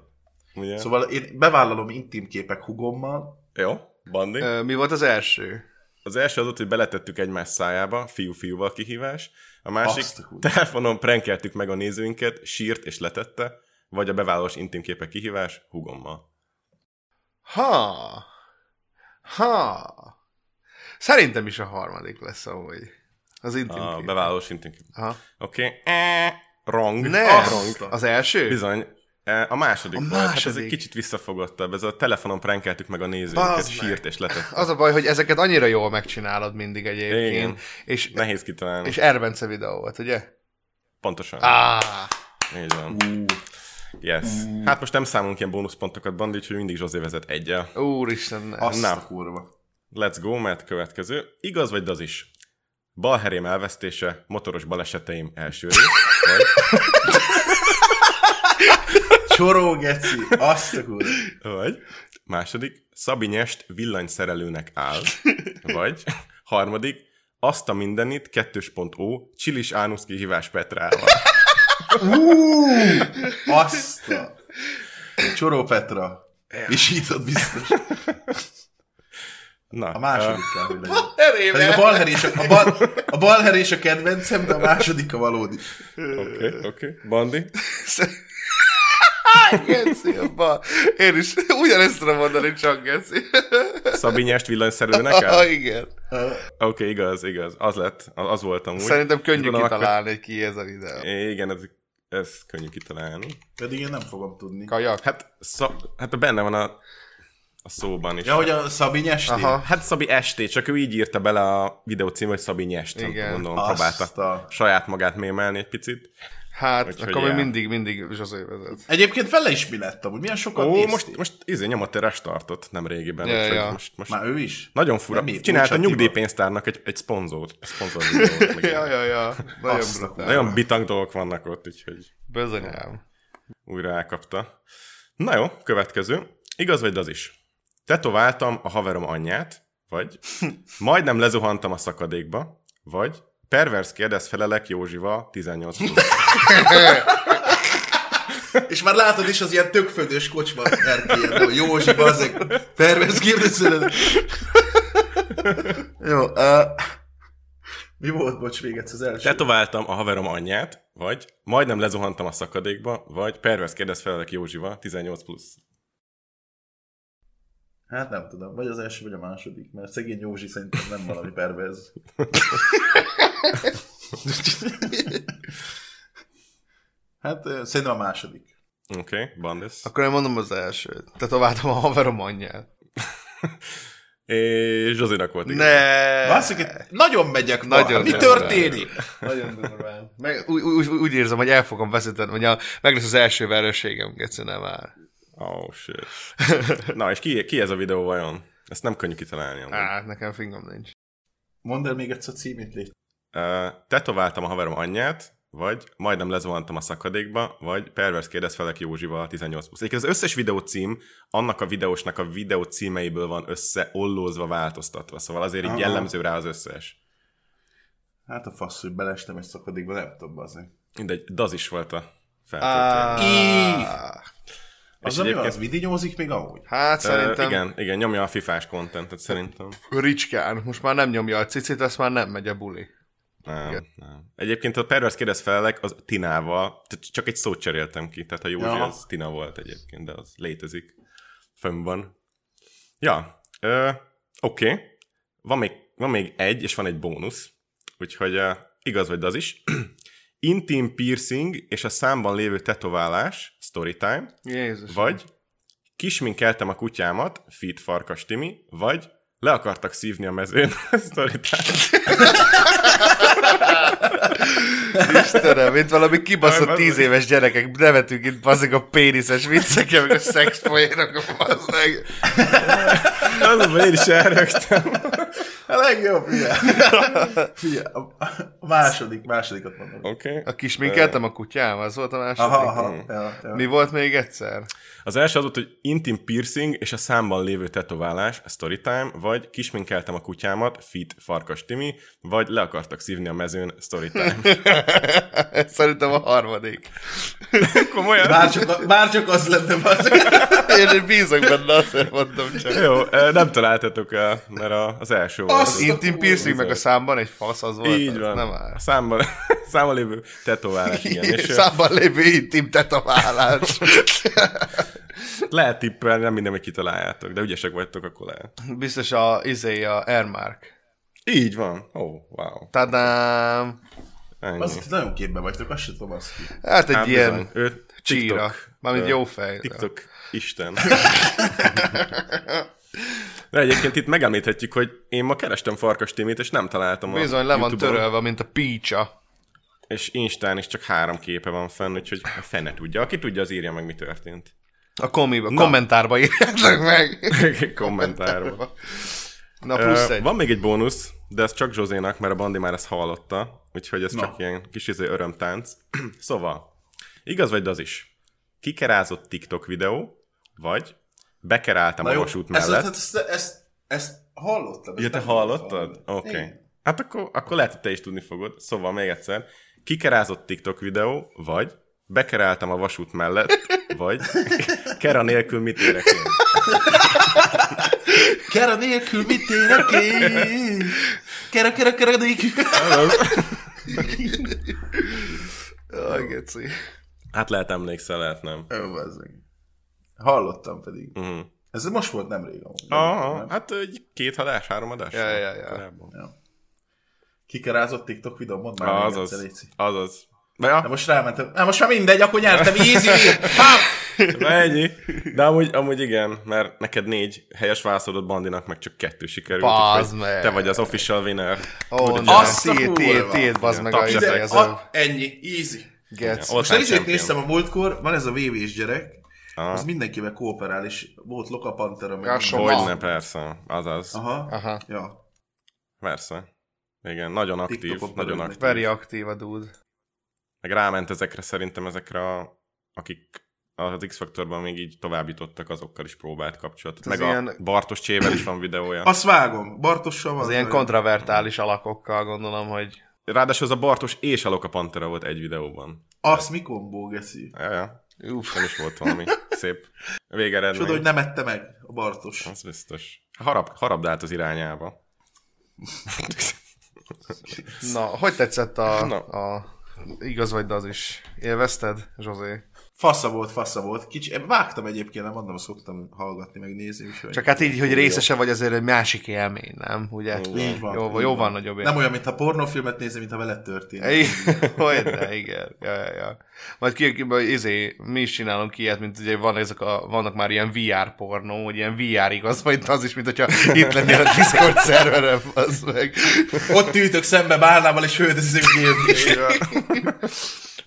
Ugye? Szóval én bevállalom intim képek hugommal. Jó, Bandi. Ö, Mi volt az első? Az első az ott, hogy beletettük egymás szájába, fiú-fiúval kihívás. A másik, Azt telefonon prankeltük meg a nézőinket, sírt és letette, vagy a bevállalós intim képek kihívás, hugommal. Ha. Ha. Szerintem is a harmadik lesz, ahogy. Az intim A kép. bevállalós intim képek. Oké. Okay. Wrong. Ne! Wrong. Az első? Bizony. E, A második, A volt. Hát ez második. egy kicsit visszafogottabb. Ez a telefonon prankeltük meg a nézőinket, Bazd sírt és letette. (laughs) Az a baj, hogy ezeket annyira jól megcsinálod mindig egyébként. Igen. És, Nehéz kitalálni. és Erbence videó volt, ugye? Pontosan. Ah, Így van. Ú, Yes. Hát most nem számolunk ilyen bónuszpontokat, Bandi, úgyhogy mindig Zsozé vezet egyel. Úristen, ne. Azt Na. a kurva. Let's go, mert következő. Igaz vagy az is? Balherém elvesztése, motoros baleseteim első rész, vagy, (laughs) Csoró, geci. Azt a kurva. vagy második, Szabi Nyest villanyszerelőnek áll, vagy harmadik, azt a mindenit, 2.0, Csilis Ánusz kihívás Petrával. Azt a... Csoró Petra. És így ott biztos. Na, A második kell, hogy legyen. Erém, Pedig a balherés a, a, bal, a balherés a kedvencem, de a második a valódi. Oké, oké. Okay. Bandi? (laughs) Geci, abba. Én is (laughs) ugyanezt tudom mondani, csak Geci. (laughs) Szabi Nyest villanyszerelőnek Ah, áll? igen. Oké, okay, igaz, igaz. Az lett, az, az voltam úgy. Szerintem könnyű Tudom, akkor- kitalálni, hogy ki ez a videó. Igen, ez, ez könnyű kitalálni. Pedig én nem fogom tudni. Kajak? Hát, szab, hát benne van a, a szóban is. Ja, hogy a Szabi nyesti? Aha. Hát Szabi Esté, csak ő így írta bele a videó cím, hogy Szabi Nyest. Igen. Gondolom, próbálta a- saját magát mémelni egy picit. Hát, Úgyhogy akkor még mindig, mindig Zsozé vezet. Egyébként vele is mi lett amúgy? Milyen sokat Ó, néztél? most, most izé nyomott egy restartot nem régiben. Ja, ja. Most, most Már ő is? nagyon fura. Nem, mi? Csinálta a nyugdíjpénztárnak egy, egy szponzort. Szponzor (laughs) Ja, ja, ja. Nagyon. Nagyon bitang dolgok vannak ott, úgyhogy Bizonyám. újra elkapta. Na jó, következő. Igaz vagy az is? Tetováltam a haverom anyját, vagy (laughs) majdnem lezuhantam a szakadékba, vagy pervers kérdez felelek Józsival 18 plusz. (laughs) És már látod is az ilyen tökföldös kocsma erkélyen, hogy Józsi, bazzeg, pervers kérdezően. (laughs) Jó, uh, mi volt, bocs, még egyszer az első? Tetováltam a haverom anyját, vagy majdnem lezuhantam a szakadékba, vagy pervers kérdez felelek Józsival 18 plusz. Hát nem tudom, vagy az első, vagy a második, mert szegény Józsi szerintem nem valami perverz. hát szerintem a második. Oké, okay, Bandes. Akkor én mondom az elsőt. Tetováltam a haverom anyját. És Zsosinak volt igaz. Ne! Basszik, nagyon megyek ma. Nagyon Mi történik? Nagyon durván. Meg, úgy, úgy, úgy, érzem, hogy el fogom veszíteni, hogy a, meg lesz az első vereségem, Geci, nem már. Oh, shit. (laughs) Na, és ki, ki ez a videó vajon? Ezt nem könnyű kitalálni. amúgy. Á, nekem fingom nincs. Mondd el még egyszer a címét, légy. Uh, tetováltam a haverom anyját, vagy majdnem lezuhantam a szakadékba, vagy pervers kérdez felek Józsival 18 plusz. Egyébként az összes videó cím annak a videósnak a videó címeiből van összeollózva, változtatva, szóval azért így Aha. jellemző rá az összes. Hát a fasz, hogy belestem egy szakadékba, nem tudom, bazzeg. Mindegy, Daz is volt a feltöltő. Ah, Az, ami van, az vidinyózik még amúgy? hát szerintem Uh, igen, igen, nyomja a fifás contentet szerintem. ricskán. Most már nem nyomja a cicit, ezt már nem megy a buli. Nem, Igen. nem. Egyébként a pervers kérdez felelek, az Tinával, csak egy szót cseréltem ki, tehát a Józsi Ja. az Tina volt egyébként, de az létezik. Fönn van. Ja, ö, oké. Okay. Van, még, van még egy, és van egy bónusz, úgyhogy uh, igaz vagy az is. (clears throat) Intim piercing és a számban lévő tetoválás, storytime, Jézus. vagy kisminkeltem a kutyámat, Fit Farkas Timi, vagy le akartak szívni a mezőn. Istenem, mint valami kibaszott tíz éves gyerekek, nevetünk itt bazdmeg a péniszes viccekkel, meg a szex poénok, bazdmeg. Azonban én is elrögtem. A legjobb. Figyelj, a, a második, másodikat mondom. Oké. Okay. A kisminkeltem a kutyám, az volt a második. Aha, aha. Ja, ja. Mi volt még egyszer? Az első az volt, hogy intim piercing és a számban lévő tetoválás, a storytime, vagy kisminkeltem a kutyámat, fit Farkas Timi, vagy le akartak szívni a mezőn, storytime. (laughs) Szerintem a harmadik. (laughs) Komolyan? Bár csak, bár csak az lenne, bazzeg. (laughs) Én bízok benne, azért mondom csak. Jó, nem találtatok el, mert az első volt. Azt Az intim piercing meg a számban egy fasz, az volt. Így az van. Nem áll. A számban, számban lévő tetoválás, igen. És Számban lévő intim tetoválás. Lehet tippelni, nem minden, hogy kitaláljátok, de ügyesek vagytok, akkor lehet. Biztos a, izé, a Airmark. Így van. Ó, oh, wow. Tadám. Ennyi. Az nagyon képbe vagytok, azt sem tudom azt ki. Hát egy Hát ilyen bizony. Ő csíra. TikTok, Mármint jó fej. TikTok Isten. (laughs) De egyébként itt megemlíthetjük, hogy én ma kerestem Farkas Timit, és nem találtam a Bizony le van törölve, mint a pícsa. és Instán is csak három képe van fenn, úgyhogy a fene tudja. Aki tudja, az írja meg, mi történt. A komiba, kommentárba írjátok meg. Kommentárba. Na plusz egy. Van még egy bónusz, de ez csak Zsozénak, mert a Bandi már ezt hallotta, úgyhogy ez Na. csak ilyen kis izé örömtánc. (clears throat) szóval, igaz vagy az is? Kikerázott TikTok videó, vagy bekeráltam a vasút mellett. ezt, ezt, ezt, ezt hallottam. ezt Ja, te hallottad? Oké. Okay. Hát akkor, akkor lehet, hogy te is tudni fogod. Szóval még egyszer. Kikerázott TikTok videó, vagy bekeráltam a vasút mellett, vagy kera nélkül mit érek én? Kera nélkül mit érek én? Kera, kera, kera nélkül. Jaj, geci. Hát lehet emlékszel, lehet nem. Jó. Hallottam pedig. Uh-huh. Ez most volt nem rég amúgy. Aha, Nem? hát egy két adás, három adás? Ja, ja, ja. Ja. Kikerázott TikTok videó, mondd már egyszer, Azaz, azaz. De, De ja, most rámentem. Na most már mindegy, akkor nyertem. Easy (laughs) na ennyi. De amúgy, amúgy igen, mert neked négy helyes válaszolod Bandinak, meg csak kettő sikerült. Bazd meg. Te vagy az official winner. Ó, Azt a tiéd, tiéd, bazd meg a izé, A, ennyi, easy. gec. Ott Most izét champion. néztem a múltkor, van ez a VV-s gyerek, Aha. az mindenkivel kooperál, és volt Loka Pantera, meg Ja. Hogyne, persze. Azaz. Aha. Aha. Ja. Persze. Igen, nagyon aktív, TikTokon nagyon aktív. Very aktív a dude. Meg ráment ezekre szerintem ezekre, a, akik az X-Faktorban még így tovább jutottak, azokkal is próbált kapcsolatot. Ez Meg ilyen- a Bartos Csével is van videója. Azt vágom. Bartossal van. Az ilyen kontravertális alakokkal gondolom, hogy Ráadásul az a Bartos és a Loka Pantera volt egy videóban. Azt mi kombó, geci? Ja, ja. uff, Nem is volt valami szép Csoda, végeredmény. hogy nem ette meg a Bartos. Az biztos. Harab, harabdált az irányába. Na, hogy tetszett a, Na. a igaz vagy, de az is. Élvezted, Zsozé? Fasza volt, fasza volt. Kicsi, vágtam egyébként, nem mondom, szoktam hallgatni, meg nézni. Úgyhogy... Csak hát így, hogy részese vagy azért egy másik élmény, nem? Ugye? Így van. Jó, így jó van nagyobb Nem élmény. olyan, mintha pornófilmet nézni, mintha veled történik. Hogy (laughs) de, igen. Ja, ja, ja. Majd ki, ki, izé, mi is csinálunk ilyet, mint ugye van ezek a, vannak már ilyen VR pornó, hogy ilyen VR igaz, vagy az is, mint hogyha itt lennél a Discord (laughs) szerverem, az meg. Ott ültök szembe Bálnával, és hődezik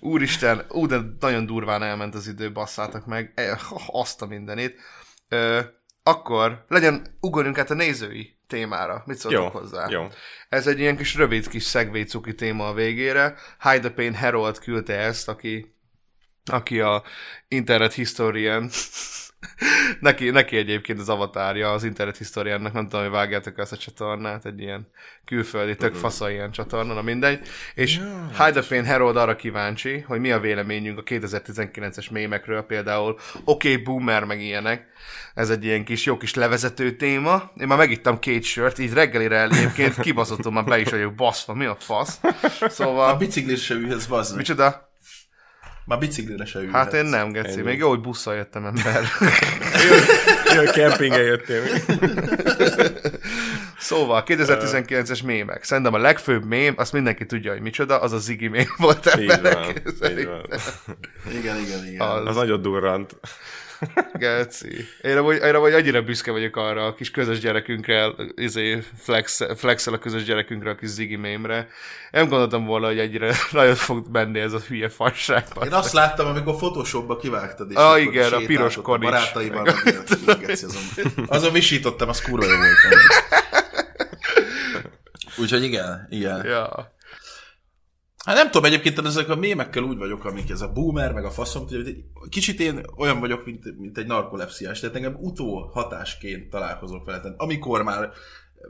Úristen, ú, de nagyon durván elment az idő, basszátok meg, E, azt a mindenét. Ö, akkor legyen, ugorjunk át a nézői témára. Mit szóltok hozzá? jó. Ez egy ilyen kis rövid kis szegvé cuki téma a végére. Hide the Pain Harold küldte ezt, aki, aki a Internet Historian. Neki, neki egyébként az avatárja az Internet Historiannak, nem tudom, hogy vágjátok ezt a csatornát, egy ilyen külföldi, tök fasza ilyen csatorna, na mindegy. És Hide the Pain Harold arra kíváncsi, hogy mi a véleményünk a 2019-es mémekről, például Oké, okay, Boomer, meg ilyenek. Ez egy ilyen kis, jó kis levezető téma. Én már megittam két sört, így reggelire egyébként kibaszottul már be is vagyok baszva, mi a fasz. A Szóval, se ülhetsz, bazd meg. micsoda? Már biciklire se ülhetsz. Hát én nem, Geci. Ennyi. Még jó, hogy busszal jöttem ember. (laughs) Jó, kempingen jöttél. (laughs) Szóval, 2019-es mémek. Szerintem a legfőbb mém, azt mindenki tudja, hogy micsoda, az a Ziggy mém volt Így van, emberek. így van. Igen, igen, igen. Az. Az nagyon durrant. Geci. Én vagy, én vagy annyira büszke vagyok arra a kis közös gyerekünkre, izé, flex, flexel a közös gyerekünkre, a kis Ziggy mémre. Nem gondoltam volna, hogy egyre (laughs) nagyon fog menni ez a hülye fasság. Én azt láttam, amikor Photoshopba kivágtad, és Ah, igen, a piros kon is. barátaival. meg ilyen, fú, geci, azon, azon visítottam, az kurva jó volt. (laughs) Úgyhogy igen, igen. Ja. Hát nem tudom, egyébként ezek a mémekkel úgy vagyok, amik ez a boomer, meg a faszom, hogy kicsit én olyan vagyok, mint, mint egy narkolepsziás, tehát engem utó hatásként találkozok vele. Tehát amikor már,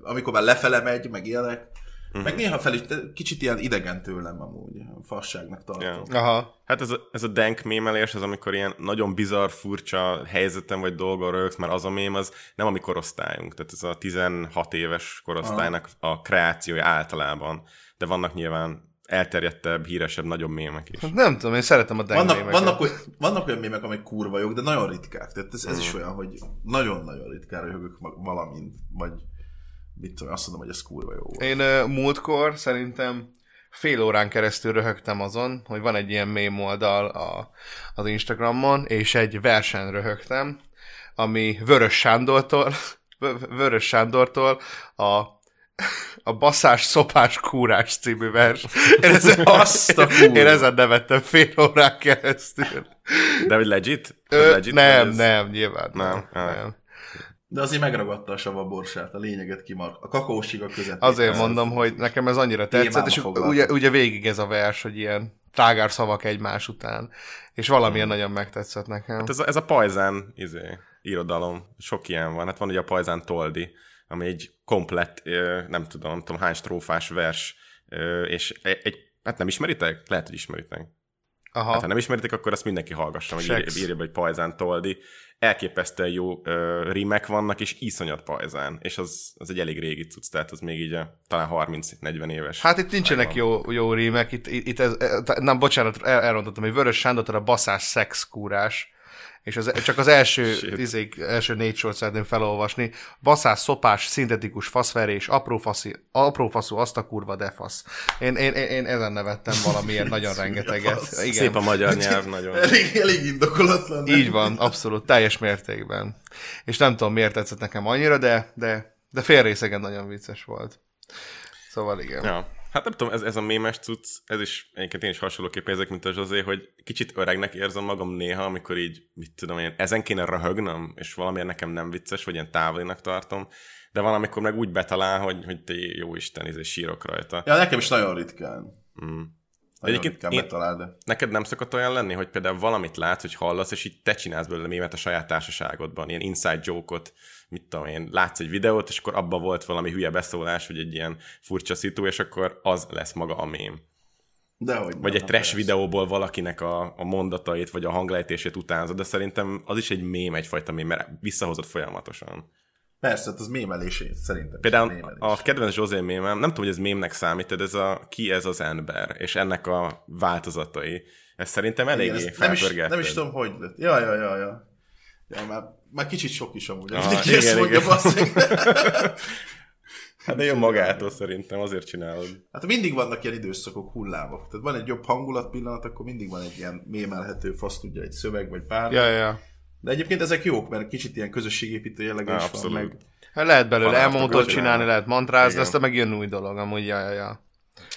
amikor már lefele megy, meg ilyenek, uh-huh. meg néha fel is, kicsit ilyen idegen tőlem amúgy, fasságnak tartom. Ja. Yeah. Aha. Hát ez a, ez a dank mémelés, az amikor ilyen nagyon bizarr, furcsa helyzeten vagy dolgon rögsz, mert az a mém az nem a mi korosztályunk. Tehát ez a 16 éves korosztálynak a kreációja általában. De vannak nyilván elterjedtebb, híresebb, nagyobb mémek is. Hát Nem tudom, én szeretem a Vannak, dengmémeket. vannak, oly- vannak olyan mémek, amik kurva jók, de nagyon ritkák. Tehát ez, ez is olyan, hogy nagyon-nagyon ritkán röhögök valamint, vagy mit tudom, azt mondom, hogy ez kurva jó volt. Én uh, múltkor szerintem fél órán keresztül röhögtem azon, hogy van egy ilyen mém oldal a, az Instagramon, és egy versen röhögtem, ami Vörös Sándortól, (laughs) Vörös Sándortól a A baszás, szopás, kúrás című vers. (laughs) Én ezen, Azt a kurva. én ezen nevettem fél órán keresztül. De hogy legit? Ö, legit nem, ez? nem, nyilván Nem, nem. nem. De azért megragadta a sava borsát, a lényeget kimar. A kakaósiga között. Azért mondom, hogy nekem ez annyira tetszett, és foglalkozom. ugye, ugye végig ez a vers, hogy ilyen trágár szavak egymás után, és valamilyen Hmm. nagyon megtetszett nekem. Hát ez a, ez a pajzán izé, irodalom, sok ilyen van. Hát van ugye a pajzán toldi, ami egy komplett, nem tudom, nem tudom hány strófás vers, és egy, egy hát nem ismeritek? Lehet, hogy ismeritek. Aha. Hát, ha nem ismeritek, akkor azt mindenki hallgassa, meg írja, írja be, hogy pajzán toldi. Elképesztően jó ö, rímek vannak, és iszonyat pajzán. És az, az egy elég régi cucc, tehát az még így a, talán 30-40 éves. Hát itt nincsenek jó, jó rímek, itt, itt, itt ez, nem, bocsánat, el, elrontottam, hogy Vörös Sándor a baszás szexkúrás, és az, csak az első, (laughs) izék, első négy sort szeretném felolvasni. Baszás, szopás, szintetikus faszverés, apró, faszi, apró faszú, azt a kurva de fasz. Én, én, én, én ezen nevettem valamiért (laughs) nagyon rengeteget. Igen. Szép a magyar nyelv, nagyon. Elég, elég indokolatlan. nem? Így van, abszolút, teljes mértékben. És nem tudom, miért tetszett nekem annyira, de, de, de fél részegen nagyon vicces volt. Szóval igen. Ja. Hát nem tudom, ez, ez a mémes cucc, ez is egyébként én is hasonlóképpen érzek, mint a Zsozé, hogy kicsit öregnek érzem magam néha, amikor így, mit tudom én, ezen kéne röhögnöm, és valamiért nekem nem vicces, vagy ilyen távolinak tartom, de van, amikor meg úgy betalál, hogy, hogy te jó Isten, és sírok rajta. Ja, nekem is nagyon ritkán. Mm. Egyébként én- betalál, de... Neked nem szokott olyan lenni, hogy például valamit látsz, hogy hallasz, és így te csinálsz belőle mémet a saját társaságodban, ilyen inside joke-ot, mit tudom én, látsz egy videót, és akkor abban volt valami hülye beszólás, vagy egy ilyen furcsa szitu, és akkor az lesz maga a mém. Dehogy Vagy nem, egy trash persze. videóból valakinek a, a mondatait, vagy a hanglejtését utánzod, de szerintem az is egy mém, egyfajta mém, mert visszahozott folyamatosan. Persze, hát az mémelés szerintem. Például mémelés. a kedvenc Zsozé mémem, nem tudom, hogy ez mémnek számít, de ez a ki ez az ember, és ennek a változatai. Ez szerintem Igen, eléggé ezt nem, is, nem is tudom, hogy lett. Ja, ja, ja, ja. Ja, már, már kicsit sok is amúgy. Aha, Mindenki igen, mondja, igen. (laughs) Hát de jön magától szerintem, azért csinálod. Hát mindig vannak ilyen időszakok, hullámok. Tehát van egy jobb hangulat pillanat, akkor mindig van egy ilyen mémelhető, fasz tudja, egy szöveg, vagy bármi. Ja, ja. De egyébként ezek jók, mert kicsit ilyen közösségépítő jellege is van, abszolút. meg Hát lehet belőle elmondott csinálni. lehet mantrázni, aztán meg jön új dolog, amúgy, ja, ja, ja.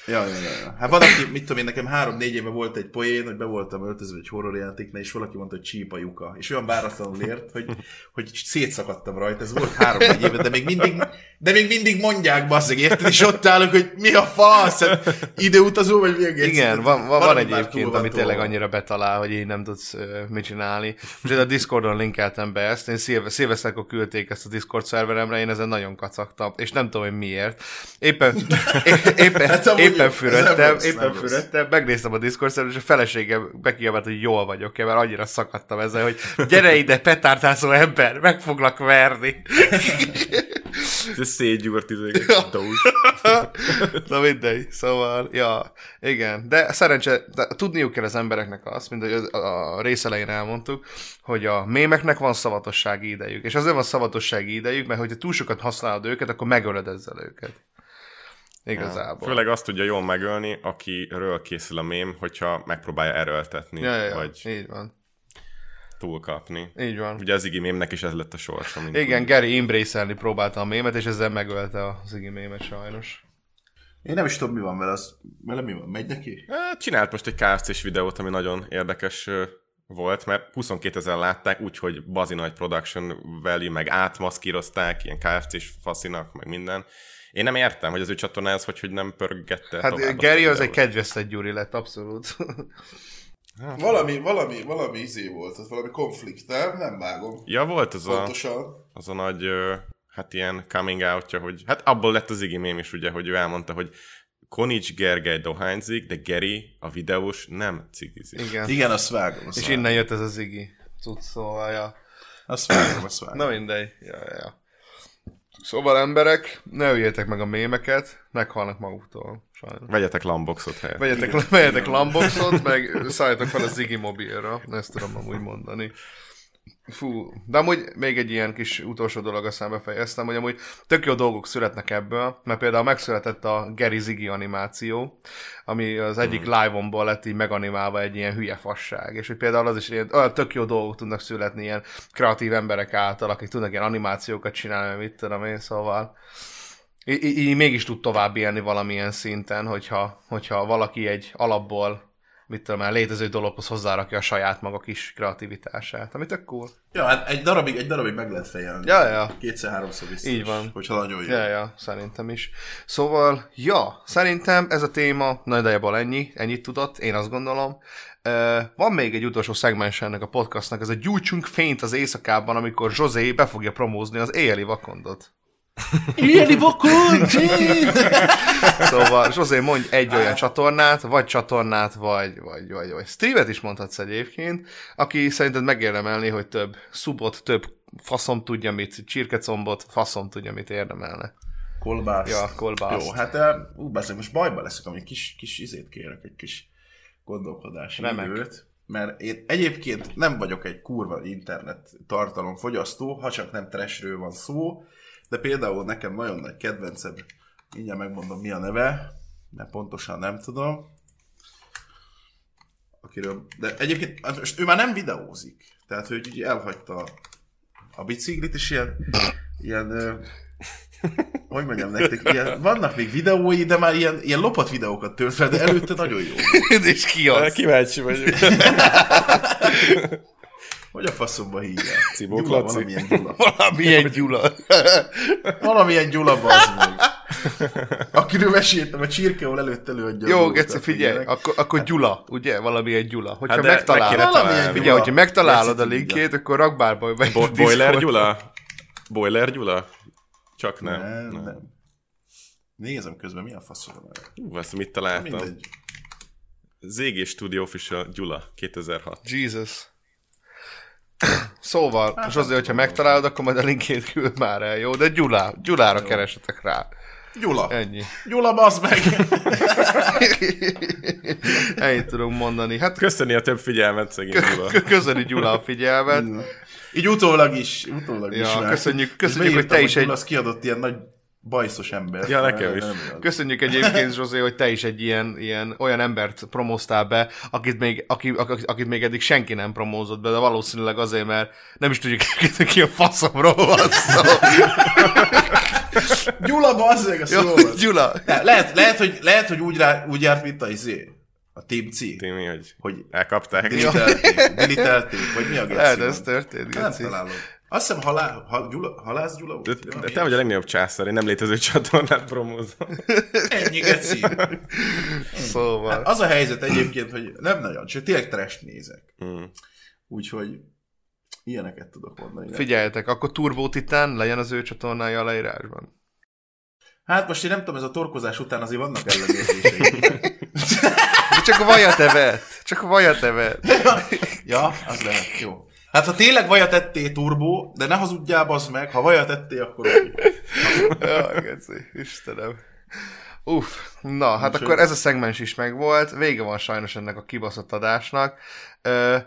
Ja, ja, ja. Hát van, aki, mit tudom én, nekem három-négy éve volt egy poén, hogy be voltam öltözve egy horrorjátéknál, és valaki mondta, hogy csípa lyuka. És olyan váratlanul ért, hogy, hogy szétszakadtam rajta. Ez volt három-négy éve, de még mindig, de még mindig mondják, basszeg, érted? És ott állok, hogy mi a fasz? Hát, Időutazó, vagy mi egész? Igen, van, van, van túl egyébként, ami tényleg annyira betalál, hogy így nem tudsz uh, mit csinálni. Most a Discordon linkeltem be ezt, én szilve, szilveszterkor küldték ezt a Discord szerveremre, én ezen nagyon kacagtam, és nem tudom, hogy miért. Éppen, (laughs) é- éppen, Amúgy éppen fürödtem, éppen fürödtem, megnéztem a Discord és a feleségem bekiabált, hogy jól vagyok mert annyira szakadtam ezzel, hogy gyere ide, petártázó ember, meg foglak verni. (laughs) Ez szétgyúrt izé. (laughs) Na mindegy, szóval, ja, igen, de szerencse, de tudniuk kell az embereknek azt, mint hogy a rész elején elmondtuk, hogy a mémeknek van szavatossági idejük, és azért van szavatossági idejük, mert hogyha túl sokat használod őket, akkor megölöd ezzel őket. Igazából. Főleg azt tudja jól megölni, akiről készül a mém, hogyha megpróbálja erőltetni, Ja, ja, ja, vagy így van. túlkapni. Így van. Ugye az Igi mémnek is ez lett a sorsa. mint Igen, úgy. Gary embrace próbálta a mémet, és ezzel megölte az Iggy mémet sajnos. Én nem is tudom, mi van vele, az, vele mi van, megy neki? Csinált most egy KFC-s videót, ami nagyon érdekes volt, mert 22 ezer látták, úgyhogy bazi nagy production value, meg átmaszkírozták, ilyen KFC-s faszinak, meg minden. Én nem értem, hogy az ő csatornája az, hogy, hogy nem pörgette Hát tovább Gary a az egy kedvesztett gyuri lett, abszolút. Valami, valami, valami izé volt, az valami konflikt, nem? Nem vágom. Ja, volt az a, Pontosan. az a nagy, hát ilyen coming outja, hogy hát abból lett az Iggy mém is, ugye, hogy ő elmondta, hogy Konics Gergely dohányzik, de Geri, a videós, nem cigizik. Igen. Igen, azt vágom. Azt És vágom. innen jött ez az Iggy cucc, szóval, ja. Azt vágom, azt vágom. Na mindegy. Ja, ja, ja. Szóval emberek, ne üljétek meg a mémeket, meghalnak maguktól, sajnos. Vegyetek lamboxot helyett. Vegyetek, vegyetek Lamboxot, meg szálljatok fel a Ziggy mobilra, ezt tudom amúgy mondani. Fú, de amúgy még egy ilyen kis utolsó dolog, aztán befejeztem, hogy amúgy tök jó dolgok születnek ebből, mert például megszületett a Gary Ziggy animáció, ami az egyik hmm. live-onból lett így meganimálva egy ilyen hülye fasság, és hogy például az is ilyen, olyan tök jó dolgok tudnak születni ilyen kreatív emberek által, akik tudnak ilyen animációkat csinálni, mit tudom én, szóval Így, így mégis tud tovább élni valamilyen szinten, hogyha, hogyha valaki egy alapból mit tudom el, létező dologhoz hozzárakja a saját maga kis kreativitását, amit tök cool. Ja, hát egy darabig, egy darabig meg lehet fejelni. Ja, ja. Kétszer-háromszor biztos. Így van. Hogyha nagyon jó. Ja, ja, szerintem is. Szóval, ja, szerintem ez a téma nagyjából ennyi, ennyit tudott, én azt gondolom. Uh, van még egy utolsó szegmens ennek a podcastnak, ez a gyújtsunk fényt az éjszakában, amikor Zsozé be fogja promózni az éjjeli vakondot. Éjjeli vakond! Szóval Zsozé, mondj egy olyan csatornát, vagy csatornát, vagy, vagy, vagy, vagy streamet is mondhatsz egyébként, aki szerinted megérdemelni, hogy több szubot, több faszom tudja mit, csirkecombot, faszom tudja mit érdemelne. Kolbászt. Ja, kolbászt. Jó, hát eh, ú, beszélek, most bajba leszek, ami kis, kis izét kérek, egy kis gondolkodási Remek. időt. Mert én egyébként nem vagyok egy kurva internet tartalomfogyasztó, ha csak nem trashről van szó, de például nekem nagyon nagy kedvencem, mindjárt megmondom mi a neve, mert pontosan nem tudom, akiről, de egyébként most ő már nem videózik, tehát hogy így elhagyta a biciklit, és ilyen, ilyen hogy mondjam nektek, ilyen, vannak még videói, de már ilyen, ilyen lopott videókat tölt fel, de előtte nagyon jó. És (laughs) ki az? Kíváncsi vagyok. (laughs) Hogy a faszomba hívják? Cibó Gyula, Klaci. valamilyen Gyula. (laughs) Valamilyen Gyula. Valamilyen Gyula bazd meg. Akiről meséltem, a csirkeol előtt előadja. Jó, Geci, figyelj, akkor, akkor Gyula, ugye? Valamilyen Gyula. Hogyha Hát meg megtalálod, kéne Valamilyen. Gyula. figyelj, hogyha megtalálod a Geci linkjét, akkor rakbárba be. Bo- Boiler Gyula? Boiler Gyula? Csak nem. Nem, nem. Nézem közben, mi a faszom van. Ú, azt mit találtam? Mindegy. ZG Studio Official Gyula 2006. Jesus. Szóval, Hát, Zsozé, hogyha megtalálod, akkor majd a linkjét küld már el, jó? De Gyulá, Gyulára keresetek rá. Gyula. Ennyi. Gyula, bazd meg! (laughs) Ennyit tudunk mondani. Hát Köszöni a több figyelmet, szegény Gyula. kö- köszöni Gyula a figyelmet. Így utólag is, utólag Ja, is. köszönjük- És köszönjük, hogy te is egy- Gyula, az kiadott ilyen nagy bajszos ember. Ja, nekem is. Köszönjük egyébként, Zsozé, hogy te is egy ilyen, ilyen olyan embert promóztál be, akit még, aki, akit, akit még eddig senki nem promózott be, de valószínűleg azért, mert nem is tudjuk, (laughs) ki a faszomról van szó. Gyula, bazd meg, a szó volt. Gyula. Le- Lehet, lehet, hogy, lehet, hogy úgy, rá, úgy járt, mint a izé, a Team C, Timi, hogy hogy elkapták. bilitelték, bilitelték, vagy mi a geci Hát ez történt, Nem Geci. találom. Azt hiszem halá, ha, Gyula, halász Gyula De, volt? de te vagy a legnagyobb császár, én nem létező csatornát promózom. Ennyi geci. Szóval. Hát az a helyzet egyébként, hogy nem nagyon, csak tényleg trash nézek. Mm. Úgyhogy ilyeneket tudok mondani. Figyeljetek, akkor Turbo Titán legyen az ő csatornája a leírásban. Hát most én nem tudom, ez a torkozás után azért vannak ellenőrzések. De (laughs) csak a vajat evett. Csak a vajat evett. ja, az lehet, jó. Hát ha tényleg vajat ettél turbó, de ne hazudjál az meg, ha vajat ettél, akkor. (laughs) Jaj, Geci, Istenem. Uff, na, hát Úgyhogy- akkor ez a szegmens is megvolt, vége van sajnos ennek a kibaszott adásnak. Ö,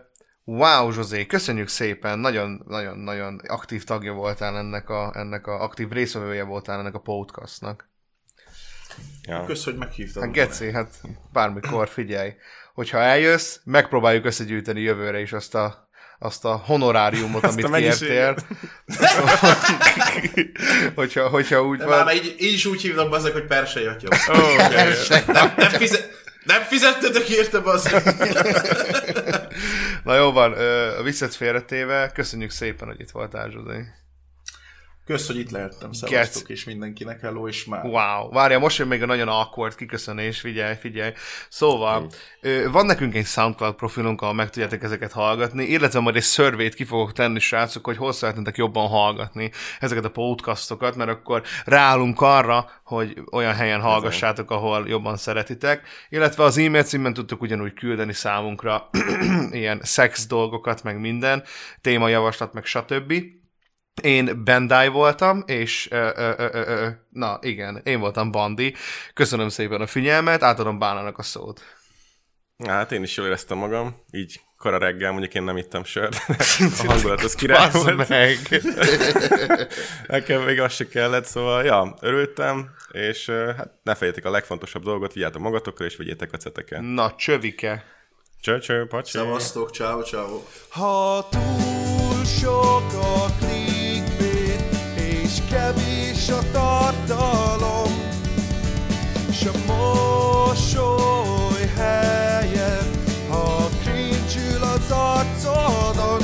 wow, Zsozé, köszönjük szépen, nagyon-nagyon-nagyon aktív tagja voltál ennek a, ennek a aktív részvevője voltál ennek a podcastnak. Ja. Kösz, hogy meghívtad. Hát Geci, hát bármikor figyelj, hogyha eljössz, megpróbáljuk összegyűjteni jövőre is azt a azt a honoráriumot, Azt amit a kértél. (laughs) hogyha, hogyha úgy De van. már így, így is úgy hívnak bazzak, hogy persei atya. Ó, okay. nem, nem, fizet, nem fizettetek érte, bazzak. (laughs) Na jó van, a viccet félretéve, köszönjük szépen, hogy itt voltál, Zsuzé. Kösz, hogy itt lehettem. Szevasztok, és mindenkinek hello, és már. Wow, várja, most jön még a nagyon awkward kiköszönés, figyelj, figyelj. Szóval, ö, van nekünk egy SoundCloud profilunk, ahol meg tudjátok ezeket hallgatni, illetve majd egy szörvét ki fogok tenni, srácok, hogy hol szeretnétek jobban hallgatni ezeket a podcastokat, mert akkor ráállunk arra, hogy olyan helyen hallgassátok, ahol jobban szeretitek, illetve az e-mail címben tudtok ugyanúgy küldeni számunkra (clears throat) ilyen szex dolgokat, meg minden, témajavaslat, meg stb. Én Bandai voltam, és ö, ö, ö, ö, na igen, én voltam Bandi. Köszönöm szépen a figyelmet, átadom Bánának a szót. Hát én is jól éreztem magam, így kora reggel, mondjuk én nem ittam sört, (laughs) a hangulat az király volt. meg! (laughs) Nekem még az se kellett, szóval ja, örültem, és hát ne fejétek a legfontosabb dolgot, vigyátok magatokra, és vigyétek a ceteket. Na, csövike. Cső, cső, pacsi. Szevasztok, ciao, ciao. Ha túl sok a clickbait, és a tartalom, és a mosoly helyett, ha cringe az arcodon.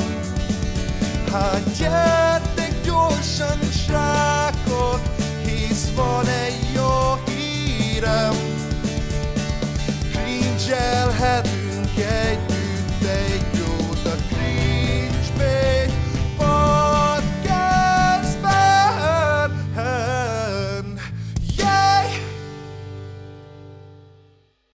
Hát gyertek gyorsan, srákok, hisz van egy jó hírem. Cringe-elhetünk egy